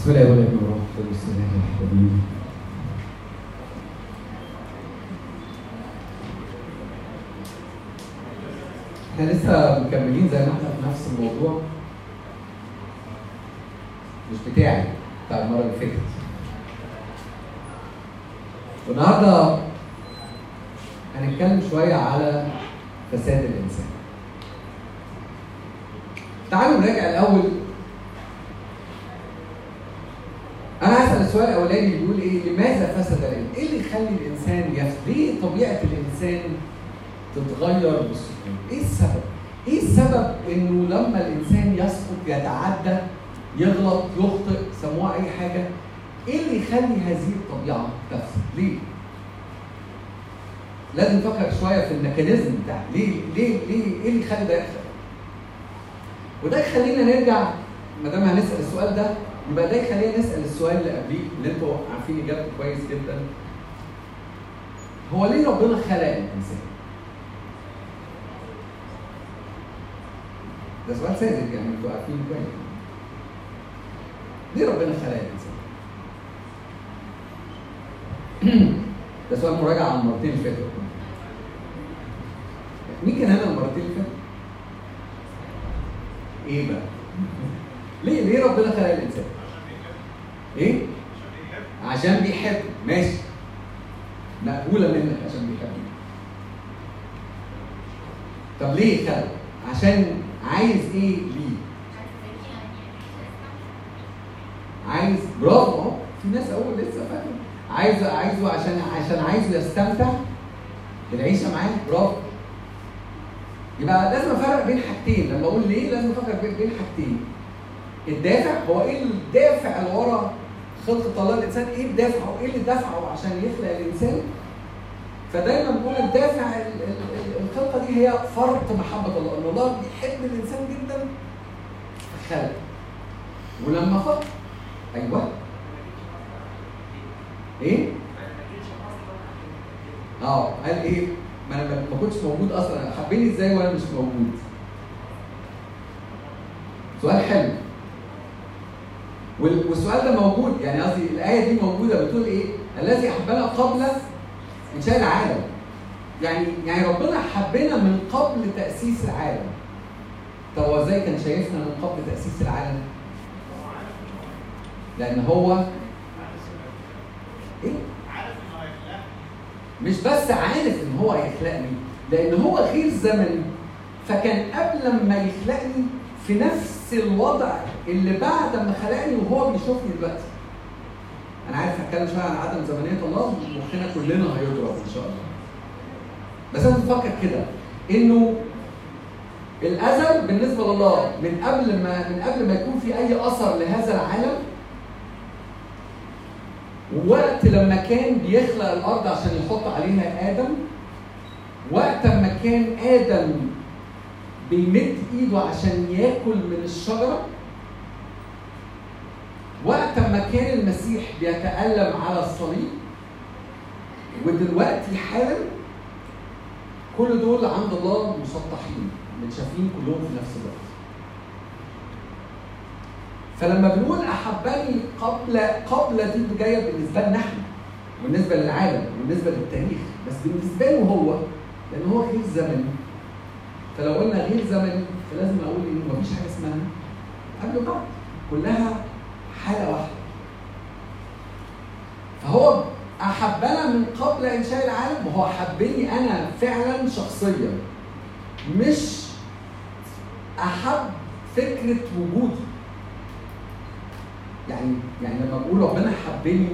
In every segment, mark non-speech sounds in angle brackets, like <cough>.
بسم الله والروح القدس الاله الحبيب. إحنا لسه مكملين زي ما إحنا في نفس الموضوع. مش بتاعي بتاع المرة اللي فاتت. والنهارده هنتكلم شوية على فساد الإنسان. تعالوا نراجع الأول أنا هسال السؤال الاولاني بيقول إيه لماذا فسد الانسان إيه اللي يخلي الإنسان يفسد ليه طبيعة الإنسان تتغير بالسكون إيه السبب؟ إيه السبب إنه لما الإنسان يسقط يتعدى يغلط يخطئ سموها أي حاجة إيه اللي يخلي هذه الطبيعة تفسد؟ ليه؟ لازم نفكر شوية في الميكانيزم بتاع ليه؟ ليه؟ ليه؟ إيه اللي يخلي ده يحصل؟ وده يخلينا نرجع ما دام هنسأل السؤال ده يبقى ده يخلينا نسأل السؤال اللي قبليه اللي أنتوا عارفين إجابته كويس جدا هو ليه ربنا خلق الإنسان؟ ده سؤال ساذج يعني أنتوا عارفين كويس ليه ربنا خلق الإنسان؟ <clears throat> ده سؤال مراجعة عن المرتين اللي فاتوا مين كان هنا المرتين اللي فاتوا؟ إيه بقى؟ ليه ليه ربنا خلق الإنسان؟ إيه؟ عشان بيحب. ماشي. مقبولة منك عشان بيحب. طب ليه خلق؟ عشان عايز إيه ليه؟ عايز برافو. في ناس أول لسه فاهم عايزه عايزه عشان عشان عايزه يستمتع بالعيشة معاه. برافو. يبقى لازم أفرق بين حاجتين. لما أقول ليه لازم بين بين حاجتين. الدافع هو إيه الدافع اللي ورا خلقه الله الإنسان إيه الدافع أو إيه اللي دفعه عشان يخلق الإنسان؟ فدايما بنقول الدافع ال- ال- الخلقة دي هي فرط محبة الله إن الله بيحب الإنسان جدا خلق ولما فكر أيوه. إيه؟ آه قال إيه؟ ما أنا ما كنتش موجود أصلا. حبيني إزاي وأنا مش موجود؟ سؤال حلو. والسؤال ده موجود يعني قصدي الآية دي موجودة بتقول إيه؟ الذي أحبنا قبل إنشاء العالم. يعني يعني ربنا حبنا من قبل تأسيس العالم. طب هو إزاي كان شايفنا من قبل تأسيس العالم؟ لأن هو إيه؟ مش بس عارف إن هو هيخلقني لأن هو غير زمني فكان قبل ما يخلقني في نفس الوضع اللي بعد ما خلقني وهو بيشوفني دلوقتي. أنا عارف هتكلم شوية عن عدم زمنية الله مخنا كلنا هيضرب إن شاء الله. بس أنا بفكر كده إنه الأزل بالنسبة لله من قبل ما من قبل ما يكون في أي أثر لهذا العالم ووقت لما كان بيخلق الأرض عشان يحط عليها آدم وقت ما كان آدم بيمد إيده عشان ياكل من الشجرة وقت ما كان المسيح بيتألم على الصليب ودلوقتي حالا كل دول عند الله مسطحين متشافين كلهم في نفس الوقت. فلما بنقول أحبني قبل قبل دي جاية بالنسبة لنا إحنا بالنسبة للعالم بالنسبة للتاريخ بس بالنسبة له هو لأن هو غير زمني. فلو قلنا غير زمني فلازم أقول إنه مفيش حاجة اسمها قبل بعد كلها حاله واحدة. فهو أحبنا من قبل إنشاء العالم وهو حبني أنا فعلا شخصيا. مش أحب فكرة وجودي. يعني يعني لما بقول ربنا حبني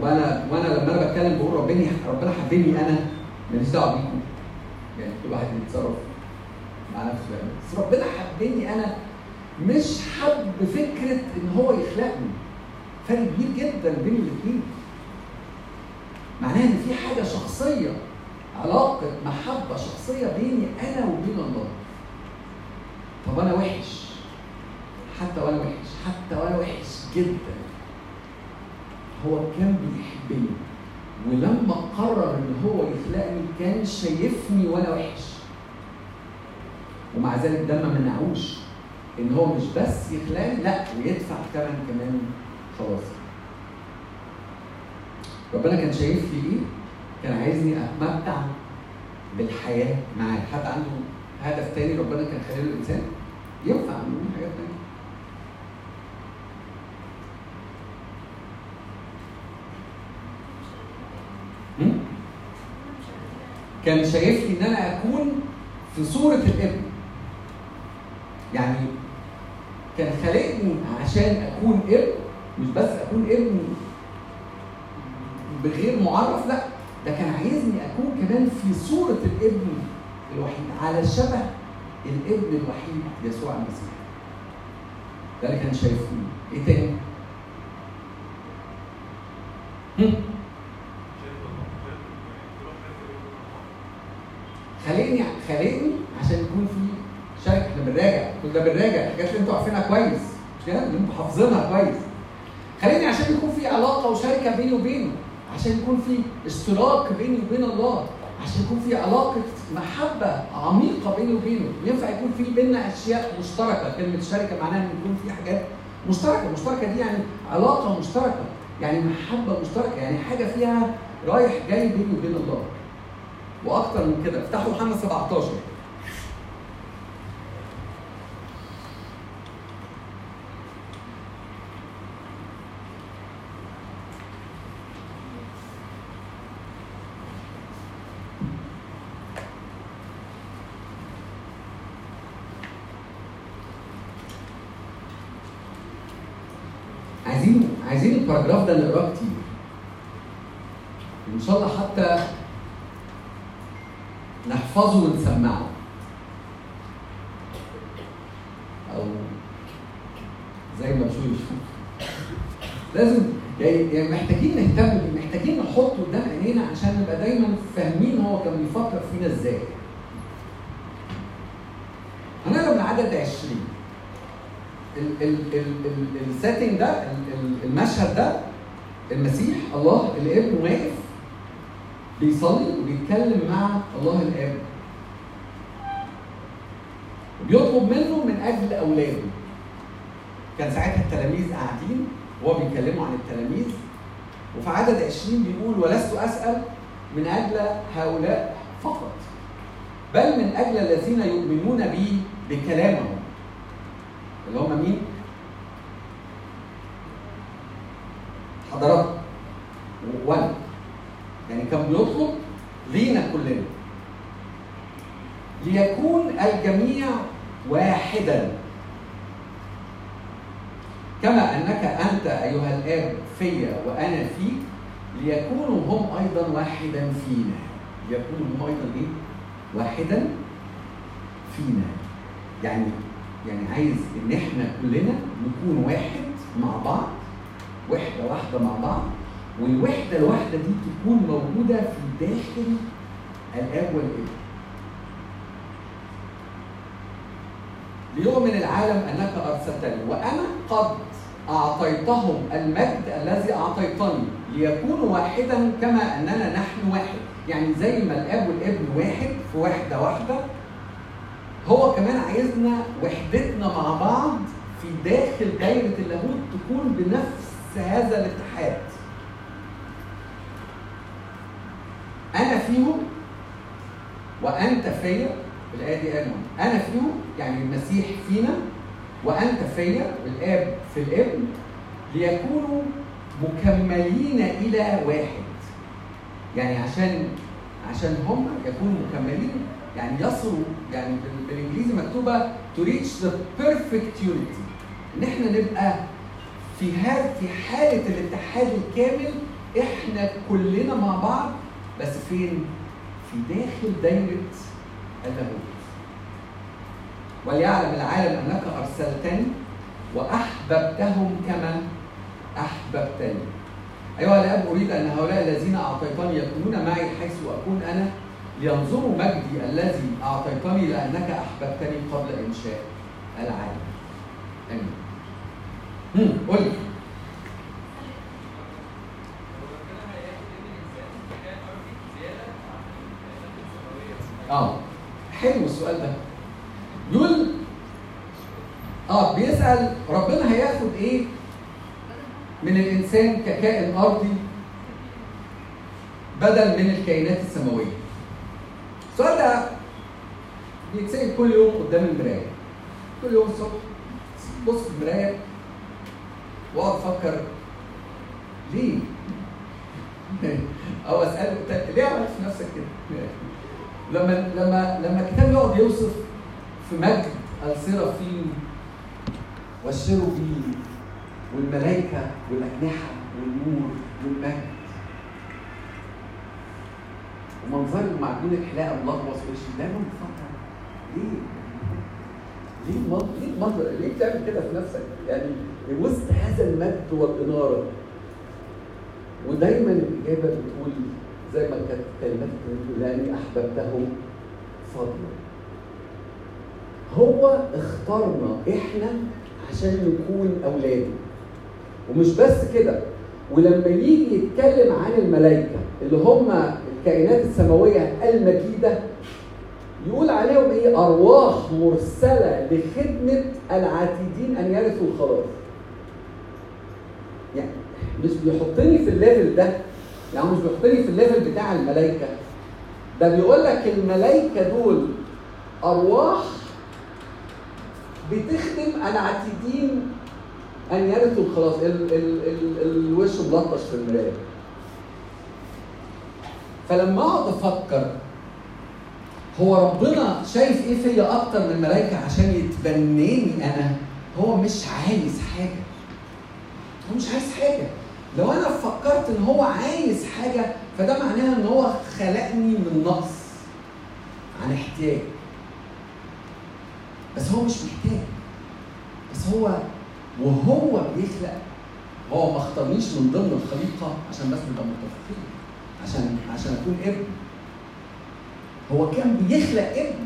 وأنا وأنا لما أنا بتكلم بقول ربنا ربنا حبني أنا ماليش دعوة بيكم. يعني كل واحد يتصرف مع نفسه بس ربنا حبني أنا مش حب فكرة إن هو يخلقني. فرق كبير جدا بين الاثنين معناها إن في حاجة شخصية علاقة محبة شخصية بيني أنا وبين الله. طب أنا وحش. حتى وأنا وحش. حتى وأنا وحش جدا. هو كان بيحبني. ولما قرر إن هو يخلقني كان شايفني وأنا وحش. ومع ذلك ده ما منعوش. إن هو مش بس يخلاني لا ويدفع ثمن كمان خلاص ربنا كان شايف لي إيه؟ كان عايزني أتمتع بالحياة معاه، حد عنده هدف تاني ربنا كان خليه الإنسان؟ ينفع نقول حاجات تانية. كان شايف لي إن أنا أكون في صورة الابن. يعني كان خالقني عشان أكون ابن مش بس أكون ابن بغير معرف لا ده كان عايزني أكون كمان في صورة الابن الوحيد على شبه الابن الوحيد يسوع المسيح. ده اللي كان شايفه إيه تاني؟ خليني خليني عشان يكون في إحنا بنراجع. كل ده بنراجع الحاجات اللي أنتوا عارفينها كويس. مش كده؟ اللي أنتوا حافظينها كويس. خليني عشان يكون في علاقة وشركة بيني وبينه. عشان يكون في اشتراك بيني وبين الله. عشان يكون في علاقة محبة عميقة بيني وبينه. وينفع يكون في بيننا أشياء مشتركة. كلمة شركة معناها إن يكون في حاجات مشتركة. مشتركة دي يعني علاقة مشتركة. يعني محبة مشتركة. يعني حاجة فيها رايح جاي بيني وبين الله. وأكتر من كده. افتحوا يوحنا 17 عايزين الباراجراف ده نقراه كتير. ان شاء الله حتى نحفظه ونسمعه. أو زي ما بشوف لازم يعني محتاجين نهتم محتاجين نحطه قدام عينينا عشان نبقى دايما فاهمين هو كان بيفكر فينا إزاي هنقرا من عدد 20 ال setting ده المشهد ده المسيح الله الابن واقف بيصلي وبيتكلم مع الله الآب. وبيطلب منه من أجل أولاده. كان ساعتها التلاميذ قاعدين وهو بيكلموا عن التلاميذ. وفي عدد 20 بيقول ولست أسأل من أجل هؤلاء فقط بل من أجل الذين يؤمنون بي بكلامه اللي هم مين؟ حضرات وأنا يعني كان بيطلب لينا كلنا ليكون الجميع واحدا. كما أنك أنت أيها الآب فيا وأنا فيك ليكونوا هم أيضا واحدا فينا. ليكونوا هم أيضا إيه؟ واحدا فينا. يعني يعني عايز إن إحنا كلنا نكون واحد مع بعض وحدة واحدة مع بعض والوحدة الواحدة دي تكون موجودة في داخل الاب والابن ليؤمن العالم أنك أرسلتني. وأنا قد أعطيتهم المجد الذي أعطيتني ليكونوا واحدا كما أننا نحن واحد. يعني زي ما الأب والابن واحد في وحدة واحدة هو كمان عايزنا وحدتنا مع بعض في داخل دايرة اللاهوت تكون بنفس هذا الاتحاد. أنا فيهم وأنت فيا الآية دي قال أنا فيهم يعني المسيح فينا وأنت فيا الآب في الابن ليكونوا مكملين إلى واحد. يعني عشان عشان هم يكونوا مكملين يعني يصلوا يعني بالإنجليزي مكتوبة to reach the perfect unity. إن إحنا نبقى في في حالة الاتحاد الكامل إحنا كلنا مع بعض بس فين؟ في داخل دايرة اللاهوت وليعلم العالم أنك أرسلتني وأحببتهم كما أحببتني أيها الأب أريد أن هؤلاء الذين أعطيتني يكونون معي حيث أكون أنا لينظروا مجدي الذي أعطيتني لأنك أحببتني قبل إنشاء العالم. آمين. قول لي. آه حلو السؤال ده. يقول آه بيسأل ربنا هياخد إيه من الإنسان ككائن أرضي بدل من الكائنات السماوية السؤال ده بيتسأل كل يوم قدام المراية كل يوم الصبح بص في المراية واقعد أفكر ليه؟ أو أسأله ليه عملت في نفسك كده؟ لما لما لما الكتاب يقعد يوصف في مجد السيرافيم والشيروبيم والملائكة والأجنحة والنور والمجد ومنظر معجون الحلاقه في وشي دايما بفكر ليه؟ ليه المنظر ليه بتعمل كده في نفسك؟ يعني وسط هذا المجد والإنارة. ودايما الإجابة بتقول زي ما كانت كلمات بتقول لأني احببته فضلا. هو اختارنا إحنا عشان نكون أولاده. ومش بس كده ولما يجي يتكلم عن الملائكة اللي هم الكائنات السماوية المجيدة يقول عليهم إيه؟ أرواح مرسلة لخدمة العاتدين أن يرثوا الخلاص. مش بيحطني في ال level ده. يعني مش بيحطني في ال level بتاع الملائكة. ده بيقول لك الملائكة دول أرواح بتخدم العتيدين أن يرثوا الخلاص ال ال ال الوش ملطش في المراية. فلما أقعد أفكر هو ربنا شايف إيه فيا أكتر من الملائكة عشان يتبناني أنا؟ هو مش عايز حاجة. هو مش عايز حاجة. لو أنا فكرت إن هو عايز حاجة فده معناها إن هو خلقني من نقص عن احتياج. بس هو مش محتاج. بس هو وهو بيخلق. هو ما اختارنيش من ضمن الخليقة عشان بس نبقى متفقين عشان عشان أكون ابن. هو كان بيخلق ابن.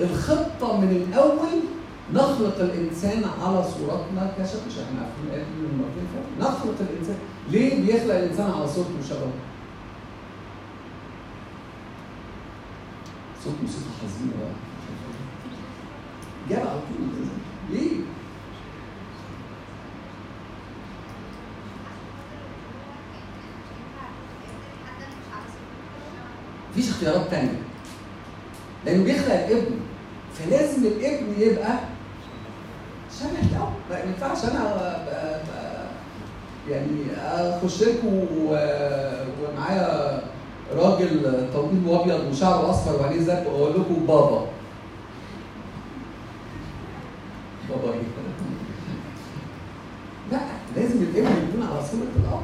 الخطة من الأول نخلق الإنسان على صورتنا مش إحنا عارفين الايه دي من مرتين فاتوا نخلق الإنسان. ليه بيخلق الإنسان على صورته وشبهه؟ صوت موسيقى حزينة بقى. جاب على طول. ليه؟ مفيش اختيارات تانية. لأنه بيخلق الابن فلازم الابن يبقى شبه الأب ما ينفعش أنا أبقى أبقى يعني أخش لكم ومعايا راجل طويل وأبيض وشعره أصفر وعليه زرق وأقول لكم بابا. بابا إيه؟ لا لازم الابن يكون على صورة الأب.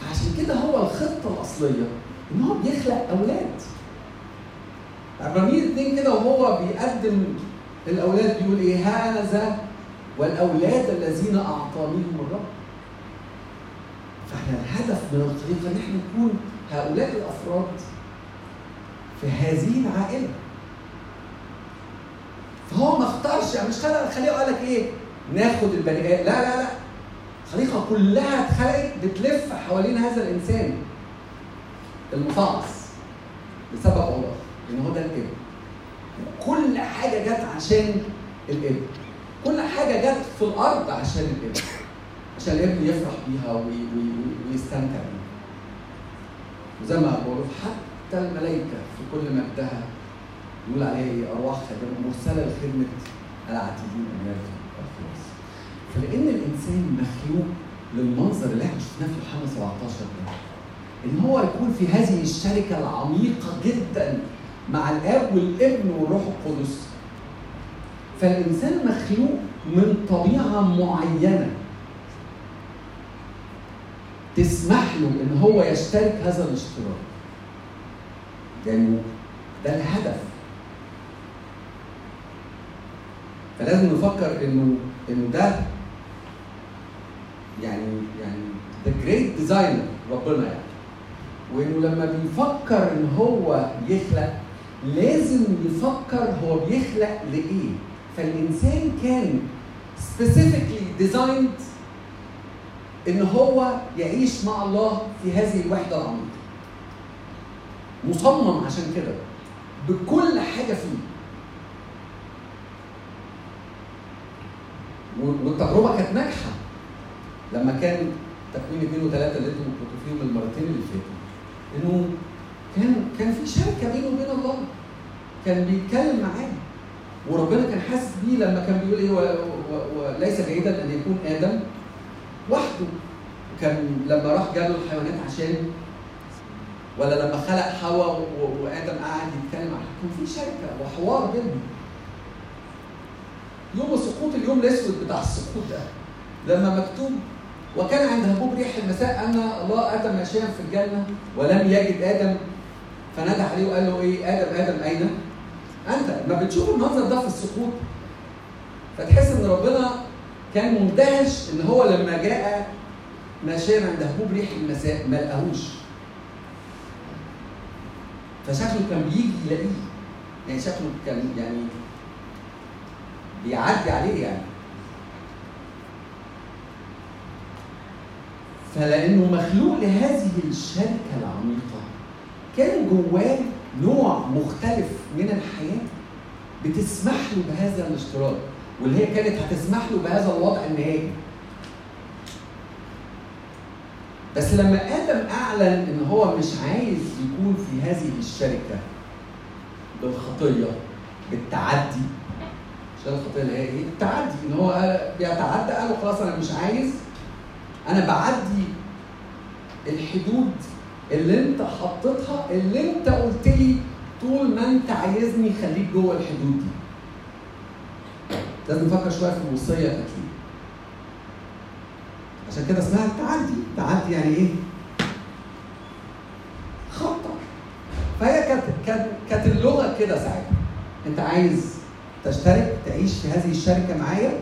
فعشان كده هو الخطة الأصلية إن هو بيخلق أولاد. عبرانيين اتنين كده وهو بيقدم الأولاد بيقول إيه؟ هذا والأولاد الذين أعطانيهم الرب. فاحنا الهدف من الخليقة إن إحنا نكون هؤلاء الأفراد في هذه العائلة. فهو ما اختارش يعني مش خلق الخليقة قال لك إيه؟ ناخد البني آدم لا لا لا. الخليقة كلها اتخلقت بتلف حوالين هذا الإنسان. المفعص لسبب الله لأن هو ده الإبن. كل حاجة جت عشان الإبن. كل حاجة جت في الأرض عشان الإبن. عشان الابن يفرح بيها وي وي ويستمتع بيها. وزي ما بقول حتى الملائكة في كل مجدها يقول عليها أرواح خادمة مرسلة لخدمة العاتدين من الخلاص فلأن الإنسان مخلوق للمنظر اللي إحنا شفناه في يوحنا 17 ده إن هو يكون في هذه الشركة العميقة جدا مع الآب والابن والروح القدس. فالإنسان مخلوق من طبيعة معينة. تسمح له إن هو يشترك هذا الاشتراك. يعني ده الهدف. فلازم نفكر إنه إنه ده يعني يعني the great designer ربنا يعني. وإنه لما بيفكر إن هو يخلق لازم يفكر هو بيخلق لإيه. فالإنسان كان specifically designed إن هو يعيش مع الله في هذه الوحدة العميقة. مصمم عشان كده بكل حاجة فيه. والتجربة كانت ناجحة لما كان تكوين اثنين وثلاثه اللي أنتم كنتوا فيهم المرتين اللي فاتوا. إنه كان كان في شركة بينه وبين الله. كان بيتكلم معاه. وربنا كان حاسس بيه لما كان بيقول إيه وليس جيدا أن يكون آدم. وحده. كان لما راح جاب الحيوانات عشان ولا لما خلق حواء وآدم قعد يتكلم عن كان في شركة وحوار بينهم يوم السقوط اليوم الأسود بتاع السقوط ده لما مكتوب وكان عند هبوب ريح المساء أن الله اتى ماشيا في الجنة ولم يجد آدم فنادى عليه وقال له إيه؟ آدم آدم أين؟ أنت؟ ما بتشوف المنظر ده في السقوط؟ فتحس إن ربنا كان مندهش إن هو لما جاء ماشيا عند هبوب ريح المساء ما لقاهوش فشكله كان بيجي يلاقيه. يعني شكله كان يعني بيعدي عليه يعني. فلأنه مخلوق لهذه الشركة العميقة كان جواه نوع مختلف من الحياة بتسمح له بهذا الاشتراك. واللي هي كانت هتسمح له بهذا الوضع النهائي بس لما آدم أعلن إن هو مش عايز يكون في هذه الشركة بالخطية بالتعدي مش الخطية اللي هي إيه؟ التعدي إن هو بيتعدى قال خلاص أنا مش عايز أنا بعدي الحدود اللي أنت حطيتها اللي أنت قلت لي طول ما أنت عايزني خليك جوه الحدود دي. لازم نفكر شوية في الوصيه كانت عشان كده اسمها التعدي، التعدي يعني إيه؟ خطه فهي كانت كانت اللغة كده ساعتها. أنت عايز تشترك تعيش في هذه الشركة معايا؟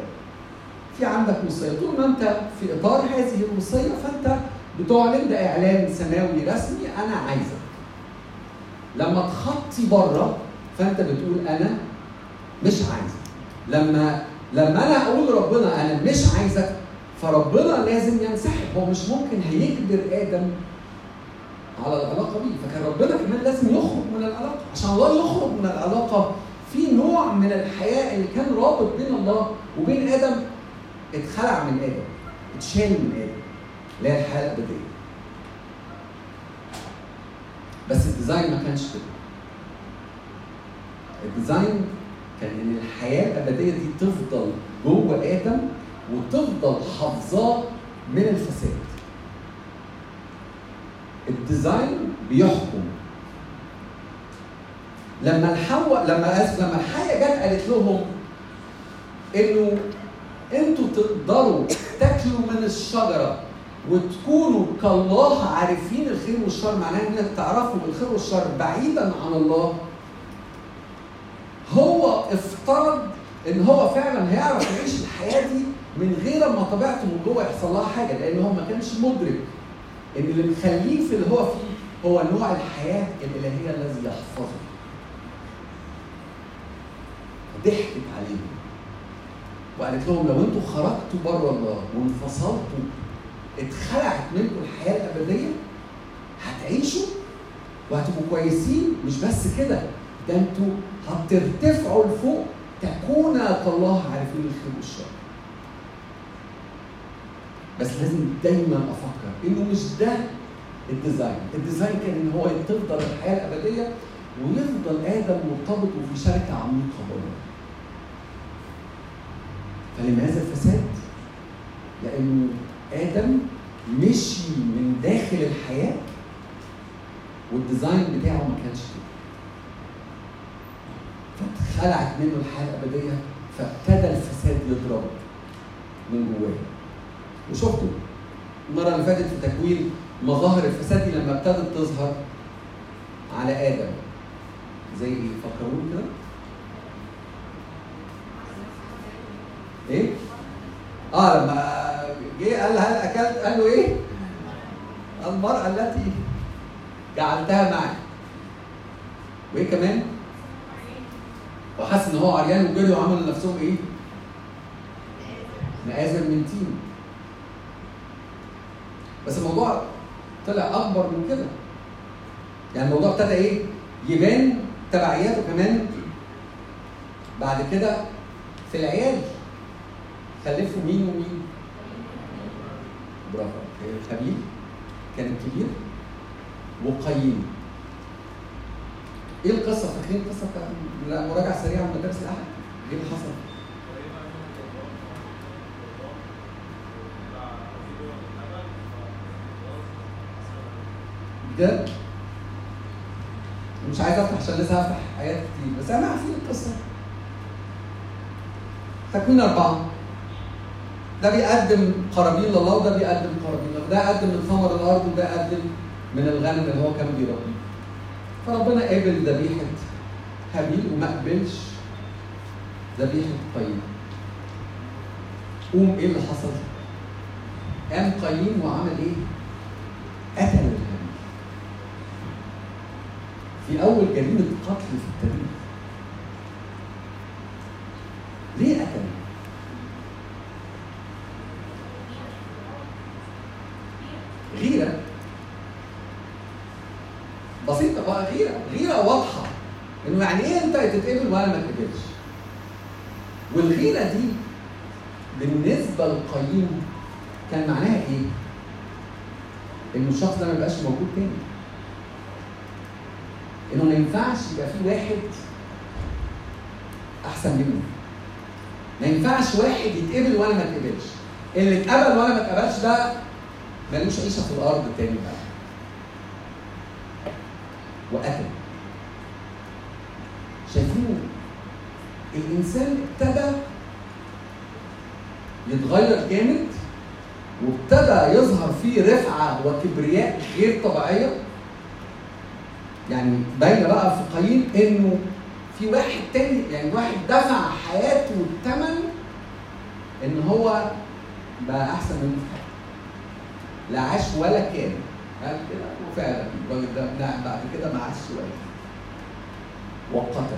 في عندك وصيه طول ما أنت في إطار هذه الوصيه فأنت بتعلن ده إعلان سماوي رسمي أنا عايزك. لما تخطي بره فأنت بتقول أنا مش عايزك. لما لما أنا أقول ربنا أنا مش عايزك فربنا لازم ينسحب. هو مش ممكن هيجبر آدم على العلاقة دي فكان ربنا كمان لازم يخرج من العلاقة. عشان الله يخرج من العلاقة في نوع من الحياة اللي كان رابط بين الله وبين آدم اتخلع من آدم اتشال من آدم. اللي هي الحياة الابديه بس ال design ما كانش كده. ال design كان إن الحياة الابديه دي تفضل جوه آدم وتفضل حافظاه من الفساد. ال design بيحكم. لما الحواء لما اسف لما الحية جت قالت لهم إنه أنتوا تقدروا تاكلوا من الشجرة وتكونوا كالله عارفين الخير والشر معناه إنك تعرفوا الخير والشر بعيدا عن الله هو افترض إن هو فعلا هيعرف يعيش الحياة دي من غير ما طبيعته من جوه يحصل لها حاجة لأن هو ما كانش مدرك إن اللي مخليه في اللي هو فيه هو نوع الحياة الإلهية الذي يحفظه. ضحكت عليهم. وقالت لهم لو أنتوا خرجتوا بره الله وانفصلتوا اتخلعت منكم الحياة الأبدية هتعيشوا وهتبقوا كويسين. مش بس كده ده أنتوا هترتفعوا لفوق تكونا كالله عارفين الخير والشر بس لازم دايما أفكر إنه مش ده ال design ال design كان إن هو تفضل الحياة الأبدية ويفضل آدم مرتبط وفي شركة عميقة بره فلماذا الفساد؟ لأنه آدم مشي من داخل الحياة وال design بتاعه ما كانش كده. فاتخلعت منه الحياة الأبدية فابتدى الفساد يضرب من جواه. وشفتوا المرة اللي فاتت في تكوين مظاهر الفساد لما ابتدت تظهر على آدم. زي إيه؟ فكروني كده؟ إيه؟ آه لما جه قال هل أكلت؟ قال له إيه؟ المرأة التي جعلتها معي. وإيه كمان؟ وحس إن هو عريان وجري وعملوا لنفسهم إيه؟ مآزر من تين. بس الموضوع طلع أكبر من كده. يعني الموضوع ابتدى إيه؟ يبان تبعياته كمان بعد كده في العيال خلفوا مين ومين؟ برافو خبيل كان الكبير وقايين إيه القصة؟ فاكرين القصة بتاعت مراجعة سريعة من مدارس الأحد؟ إيه اللي حصل؟ بجد؟ مش عايز أفتح عشان لسه هفتح آيات كتير بس أنا عارفين القصة. تكوين أربعة؟ ده بيقدم قرابين لله وده بيقدم قرابين لله ده يقدم من ثمر الأرض وده يقدم من الغنم اللي هو كان بيربيه. فربنا قبل ذبيحة هابيل وما قبلش ذبيحة قايين قوم إيه اللي حصل؟ قام قايين وعمل إيه؟ قتل الهابيل في أول جريمة قتل في التاريخ ليه قتل؟ غيرة غيرة غيرة واضحة إنه يعني إيه أنت تتقبل وأنا ما اتقبلش والغيرة دي بالنسبة للقيم كان معناها إيه؟ إنه الشخص ده ما يبقاش موجود تاني. إنه ما ينفعش يبقى في واحد أحسن منه. ما ينفعش واحد يتقبل وأنا ما اتقبلش. اللي اتقبل وأنا ما اتقبلش ده ملوش عيشة في الأرض تاني بقى. وقتل. شايفين الإنسان ابتدى يتغير جامد وابتدى يظهر فيه رفعة وكبرياء غير طبيعية. يعني باينه بقى في قايين إنه في واحد تاني يعني واحد دفع حياته الثمن إن هو بقى أحسن منه في حياته. لا عاش ولا كان. قال كده؟ وفعلا الراجل ده نعم بعد كده ولا كان وقتل.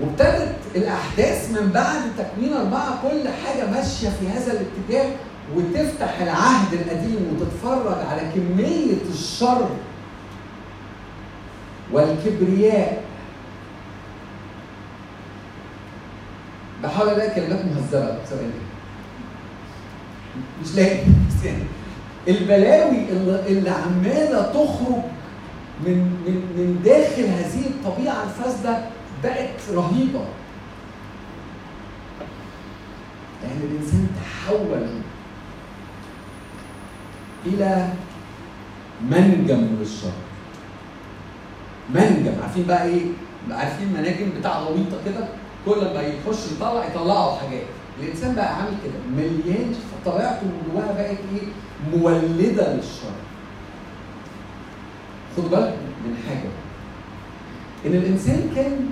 وابتدت الأحداث من بعد تكوين أربعة كل حاجة ماشية في هذا الاتجاه وتفتح العهد القديم وتتفرج على كمية الشر والكبرياء. بحاول الاقي كلمات مهذبة. ثواني مش لاقي البلاوي اللي, اللي عمالة تخرج من من من داخل هذه الطبيعة الفاسدة بقت رهيبة. لأن يعني الإنسان تحول إلى منجم للشر. منجم. عارفين بقى إيه؟ عارفين مناجم بتاع غويطه كده؟ كل ما يخش يطلع يطلعوا حاجات. الإنسان بقى عامل كده مليان طبيعته من جواها بقت إيه؟ مولدة للشر. خد بالك من حاجة إن الإنسان كان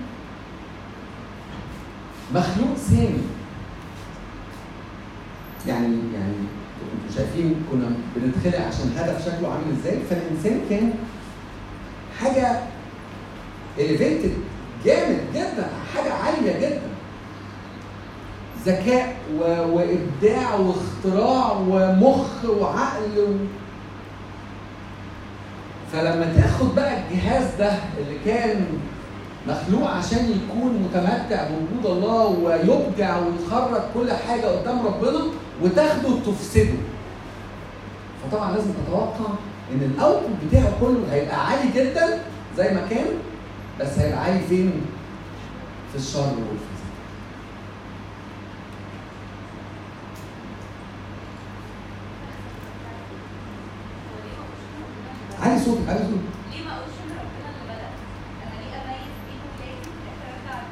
مخلوق سامي. يعني يعني أنتوا شايفين كنا بنتخلق عشان هدف شكله عامل إزاي؟ فالإنسان كان حاجة اليفيتد جامد جدا حاجة عالية جدا. ذكاء. وإبداع واختراع ومخ وعقل و... فلما تاخد بقى الجهاز ده اللي كان مخلوق عشان يكون متمتع بوجود الله ويبدع ويخرج كل حاجة قدام ربنا وتاخده تفسده فطبعا لازم تتوقع إن الاوتبوت بتاعه كله هيبقى عالي جدا زي ما كان بس هيبقى عالي فين؟ في الشر والفساد علي صوتك علي صوتك ليه ما اقولش إن ربنا اللي بدأ؟ أنا ليه اميز بين ولادي الآخر ارجع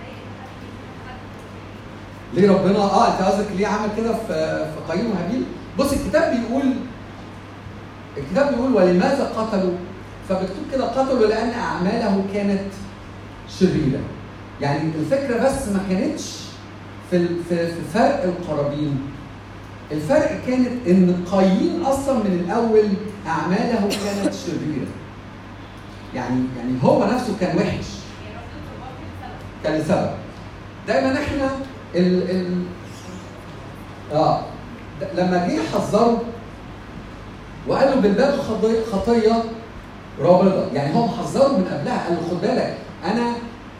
ليه ربنا آه أنت قصدك ليه عمل كده في في قايين وهابيل؟ بص الكتاب بيقول الكتاب بيقول ولماذا قتلوا؟ فمكتوب كده قتلوا لأن أعماله كانت شريرة. يعني الفكرة بس ما كانتش في في فرق القرابين. الفرق كانت إن قايين أصلا من الأول اعماله كانت شريره. يعني يعني هو نفسه كان وحش. كان لسبب دايما إحنا ال ال آه لما جه يحذره وقال له بالباب خطي- خطية رابضه يعني هو محذره من قبلها قال له خد بالك أنا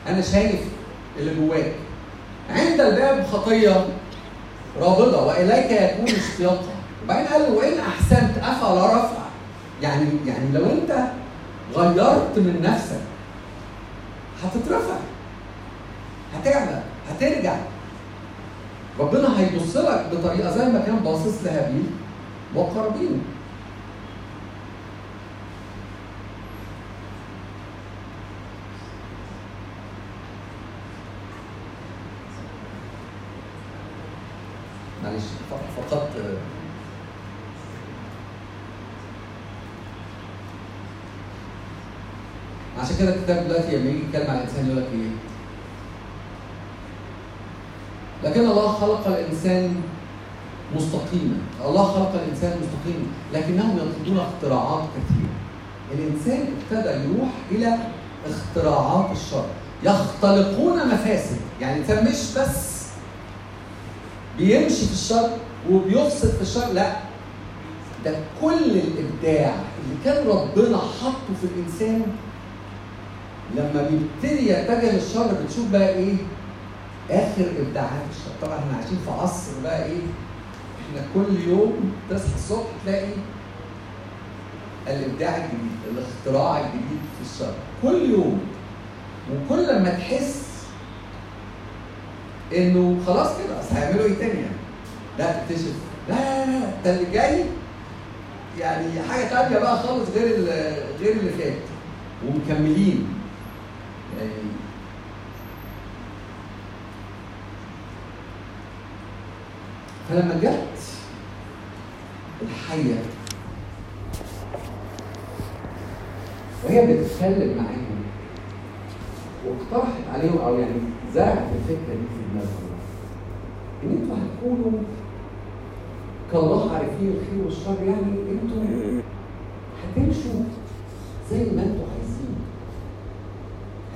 أنا شايف اللي جواك عند الباب خطية رابضه وإليك يكون اشتياقها وبعدين قال وإن أحسنت افلا رفع يعني يعني لو أنت غيرت من نفسك هتترفع هتعلى هترجع. ربنا هيبص لك بطريقة زي ما كان باصص لهابيل وقرابين معلش ف- فقدت عشان كده الكتاب دلوقتي لما يجي يتكلم عن الإنسان يقول لك إيه؟ لكن الله خلق الإنسان مستقيما، الله خلق الإنسان مستقيما، لكنهم يطلبون اختراعات كثيرة. الإنسان ابتدى يروح إلى اختراعات الشر، يختلقون مفاسد، يعني الإنسان مش بس بيمشي في الشر وبيفسد في الشر، لا ده كل الإبداع اللي كان ربنا حاطه في الإنسان لما بيبتدي يتجه للشر بتشوف بقى إيه؟ آخر إبداعات الشر، طبعا إحنا عايشين في عصر بقى إيه؟ إحنا كل يوم تصحى الصبح تلاقي الإبداع الجديد، الاختراع الجديد في الشر، كل يوم. وكل لما تحس إنه خلاص كده أصل هيعملوا إيه تاني يعني؟ لا تكتشف. لا لا لا اللي جاي يعني حاجة تانية بقى خالص غير غير اللي فات. ومكملين. يعني فلما جت الحية وهي بتتكلم معاهم واقترحت عليهم أو يعني زرعت الفكرة دي في دماغهم إن أنتوا هتكونوا كالله عارفين الخير والشر يعني أنتوا هتمشوا زي ما أنتوا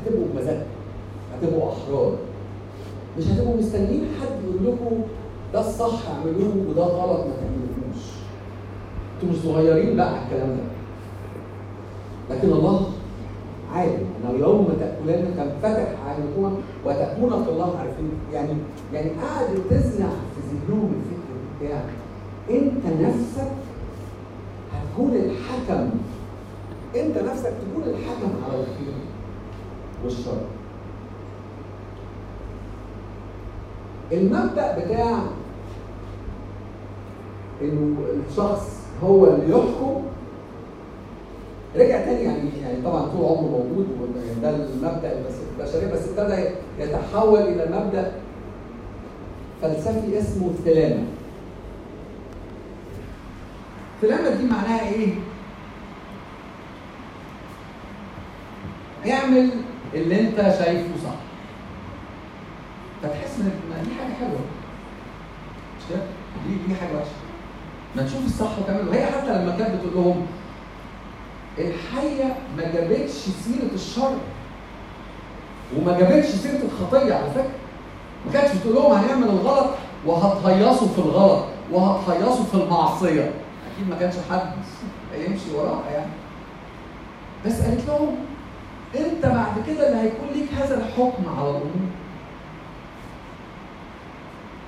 هتبقوا بمزاجكم. هتبقوا أحرار. مش هتبقوا مستنيين حد يقول لكم ده الصح اعملوه وده غلط ما تعملوهوش. أنتوا مش صغيرين بقى على الكلام ده. لكن الله عالم إنه يوم تاكلن تنفتح عينكما وتكون كالله عارفين. يعني يعني قاعد تزرع في ذهنهم الفكر بتاع انت نفسك هتكون الحكم. انت نفسك تكون الحكم على الخير. والشر المبدأ بتاع إنه الشخص هو اللي يحكم رجع تاني يعني يعني طبعا طول عمره موجود وده المبدأ البشري بس ابتدى يتحول إلى مبدأ فلسفي اسمه الثلامه. الثلامه دي معناها إيه؟ اعمل اللي انت شايفه صح. فتحس ان دي حاجة حلوة. مش كده؟ دي دي حاجة وحشة. ما تشوف الصح وتعمله وهي حتى لما كانت بتقول لهم الحية ما جابتش سيرة الشر وما جابتش سيرة الخطية على فكرة ما كانتش بتقول لهم هنعمل الغلط وهتهيصوا في الغلط وهتهيصوا في المعصية أكيد ما كانش حد هيمشي وراها يعني بس قالت لهم أنت بعد كده اللي هيكون ليك هذا الحكم على الأمور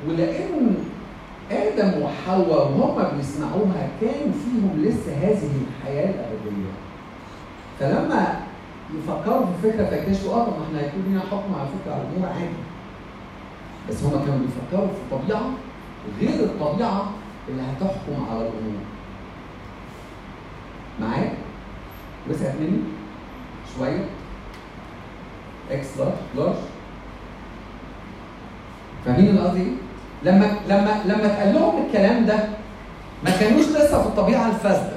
ولأن آدم وحواء وهم بيسمعوها كان فيهم لسه هذه الحياة الأبدية. فلما يفكروا في فكرة فيكتشفوا آه طب إحنا هيكون لنا حكم على فكرة على الأمور عادي. بس هم كانوا بيفكروا في طبيعة غير الطبيعة اللي هتحكم على الأمور. معايا؟ وسعت مني؟ شوية؟ إكس لارج فاهمين القصد إيه؟ لما لما لما اتقال لهم الكلام ده ما كانوش لسه في الطبيعة الفاسدة.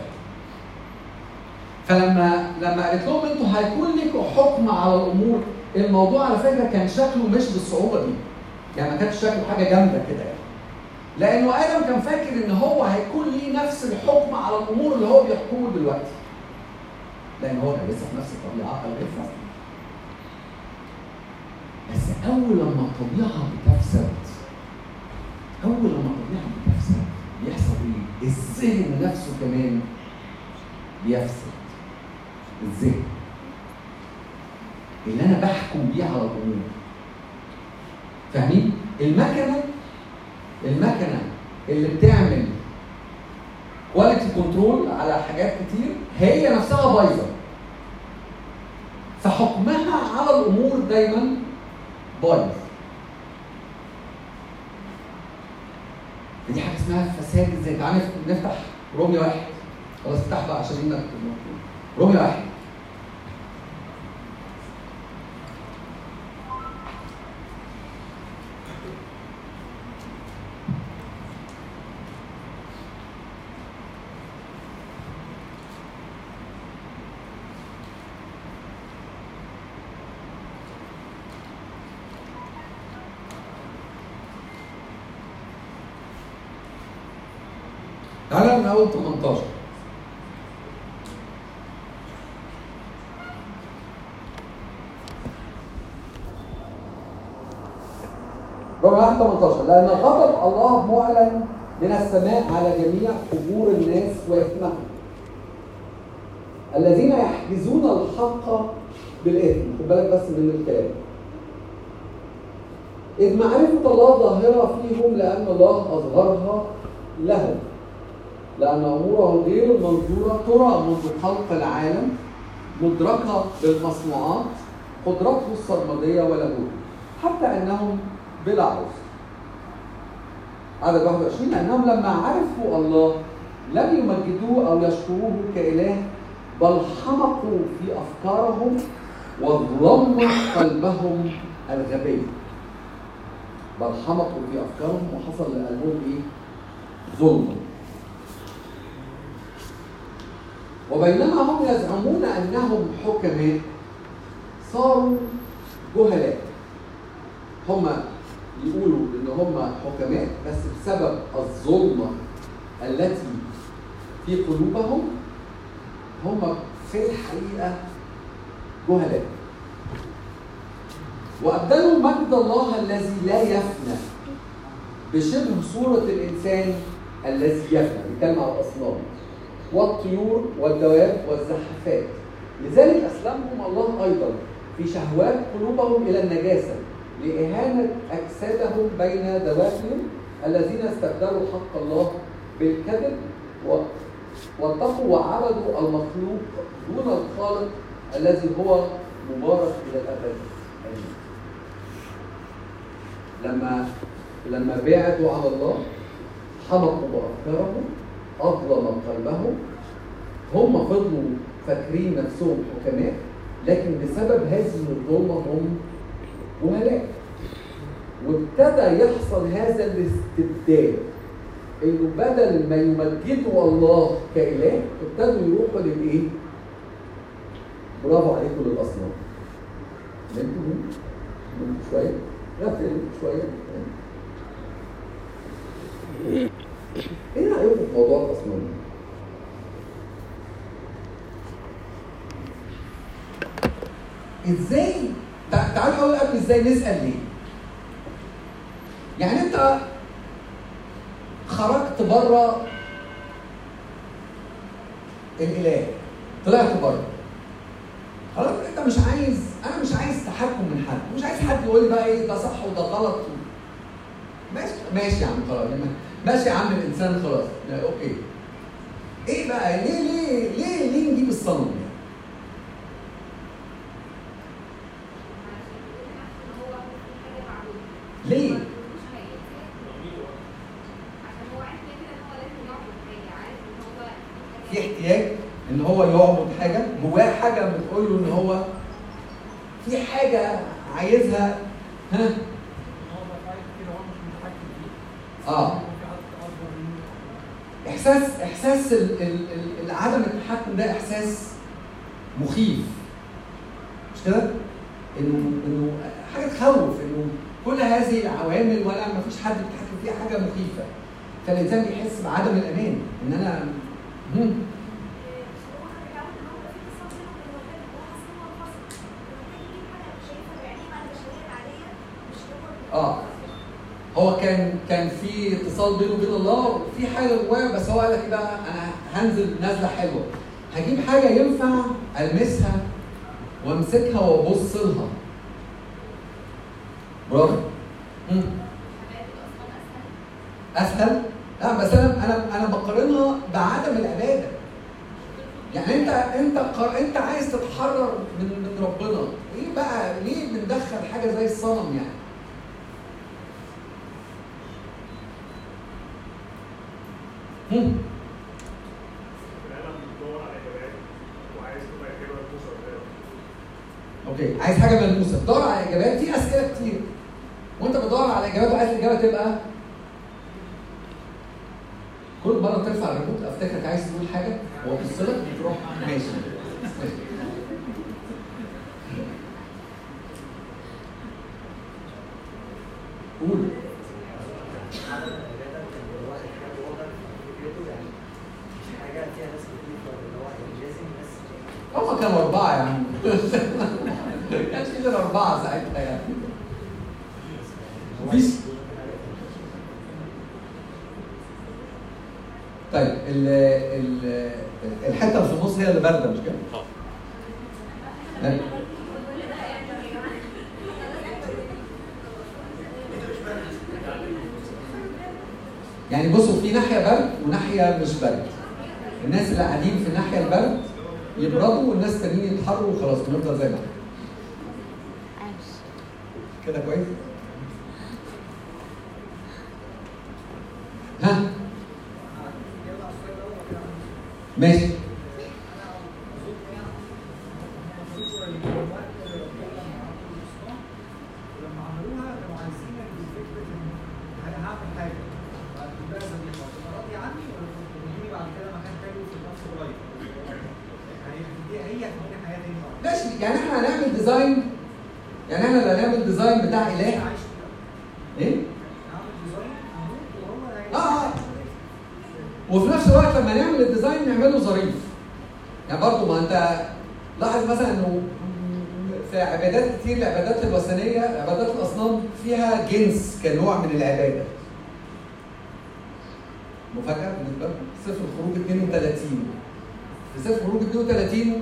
فلما لما قالت لهم أنتوا هيكون لكم حكم على الأمور الموضوع على فكرة كان شكله مش بالصعوبة دي. يعني ما كانش شكله حاجة جامدة كده يعني. لأنه آدم كان فاكر إن هو هيكون ليه نفس الحكم على الأمور اللي هو بيحكمه دلوقتي. لأن هو كان لسه في نفس الطبيعة الغير فاسده بس أول لما الطبيعة بتفسد أول لما الطبيعة بتفسد بيحصل إيه؟ الذهن نفسه كمان بيفسد الذهن اللي أنا بحكم بيه على الأمور فاهمين؟ المكنة المكنة اللي بتعمل quality control على حاجات كتير هي نفسها بايظة فحكمها على الأمور دايما بايظ دي حاجة اسمها فساد إزاي تعالى نفتح رومية واحد؟ خلاص افتح بقى عشان انك رومية واحد. تعالى من أول 18 رقم 18 لأن غضب الله معلن من السماء على جميع قبور الناس وإثمهم الذين يحجزون الحق بالإثم. خد بالك بس من الكلام. إذ معرفة الله ظاهرة فيهم لأن الله أظهرها لهم. لأن أموره غير المنظورة ترى منذ خلق العالم مدركة بالمصنوعات قدرته السرمدية ولاهوته حتى أنهم بلا عذر. عدد 21 لأنهم لما عرفوا الله لم يمجدوه أو يشكروه كإله بل حمقوا في أفكارهم وظلم قلبهم الغبي. بل حمقوا في أفكارهم وحصل لقلبهم إيه؟ ظلم. وبينما هم يزعمون أنهم حكماء صاروا جهلاء. هم يقولوا إن هم حكماء بس بسبب الظلمة التي في قلوبهم هم في الحقيقة جهلاء. وأبدلوا مجد الله الذي لا يفنى بشبه صورة الإنسان الذي يفنى. بيتكلم على الأصنام. والطيور والدواب والزحفات لذلك أسلمهم الله أيضا في شهوات قلوبهم إلى النجاسة لإهانة أجسادهم بين دوافهم الذين استبدلوا حق الله بالكذب. واتقوا وعبدوا المخلوق دون الخالق الذي هو مبارك إلى الأبد لما لما بعدوا عن الله حمقوا بأفكارهم أظلم قلبهم هم فضلوا فاكرين نفسهم حكماء لكن بسبب هذه الظلمة هم جهلاء وابتدى يحصل هذا الاستبدال إنه بدل ما يمجدوا الله كإله ابتدوا يروحوا للإيه؟ برافو عليكم للاصنام. نمتوا نمتوا شوية؟ غفل شوية إيه رايكم في موضوع الاصنام؟ إزاي تع- تعالوا أقول قبل إزاي نسأل ليه؟ يعني انت خرجت بره الإله طلعت بره خلاص انت مش عايز أنا مش عايز تحكم من حد مش عايز حد يقول لي بقى إيه ده صح وده غلط ماشي ماشي يا عم خلاص ماشي يا عم الإنسان خلاص. لا، أوكي. إيه بقى؟ ليه ليه ليه ليه نجيب الصنم؟ يعني إحنا هنعمل design يعني إحنا اللي هنعمل design بتاع إله. إيه؟ آه، آه. وفي نفس الوقت لما نعمل ال design نعمله ظريف. يعني برضه ما أنت لاحظ مثلا إنه في عبادات كتير العبادات الوثنية عبادات الأصنام فيها جنس كنوع من العبادة. مفاجأة بالنسبة لكم؟ سفر الخروج 32 في سفر الخروج 32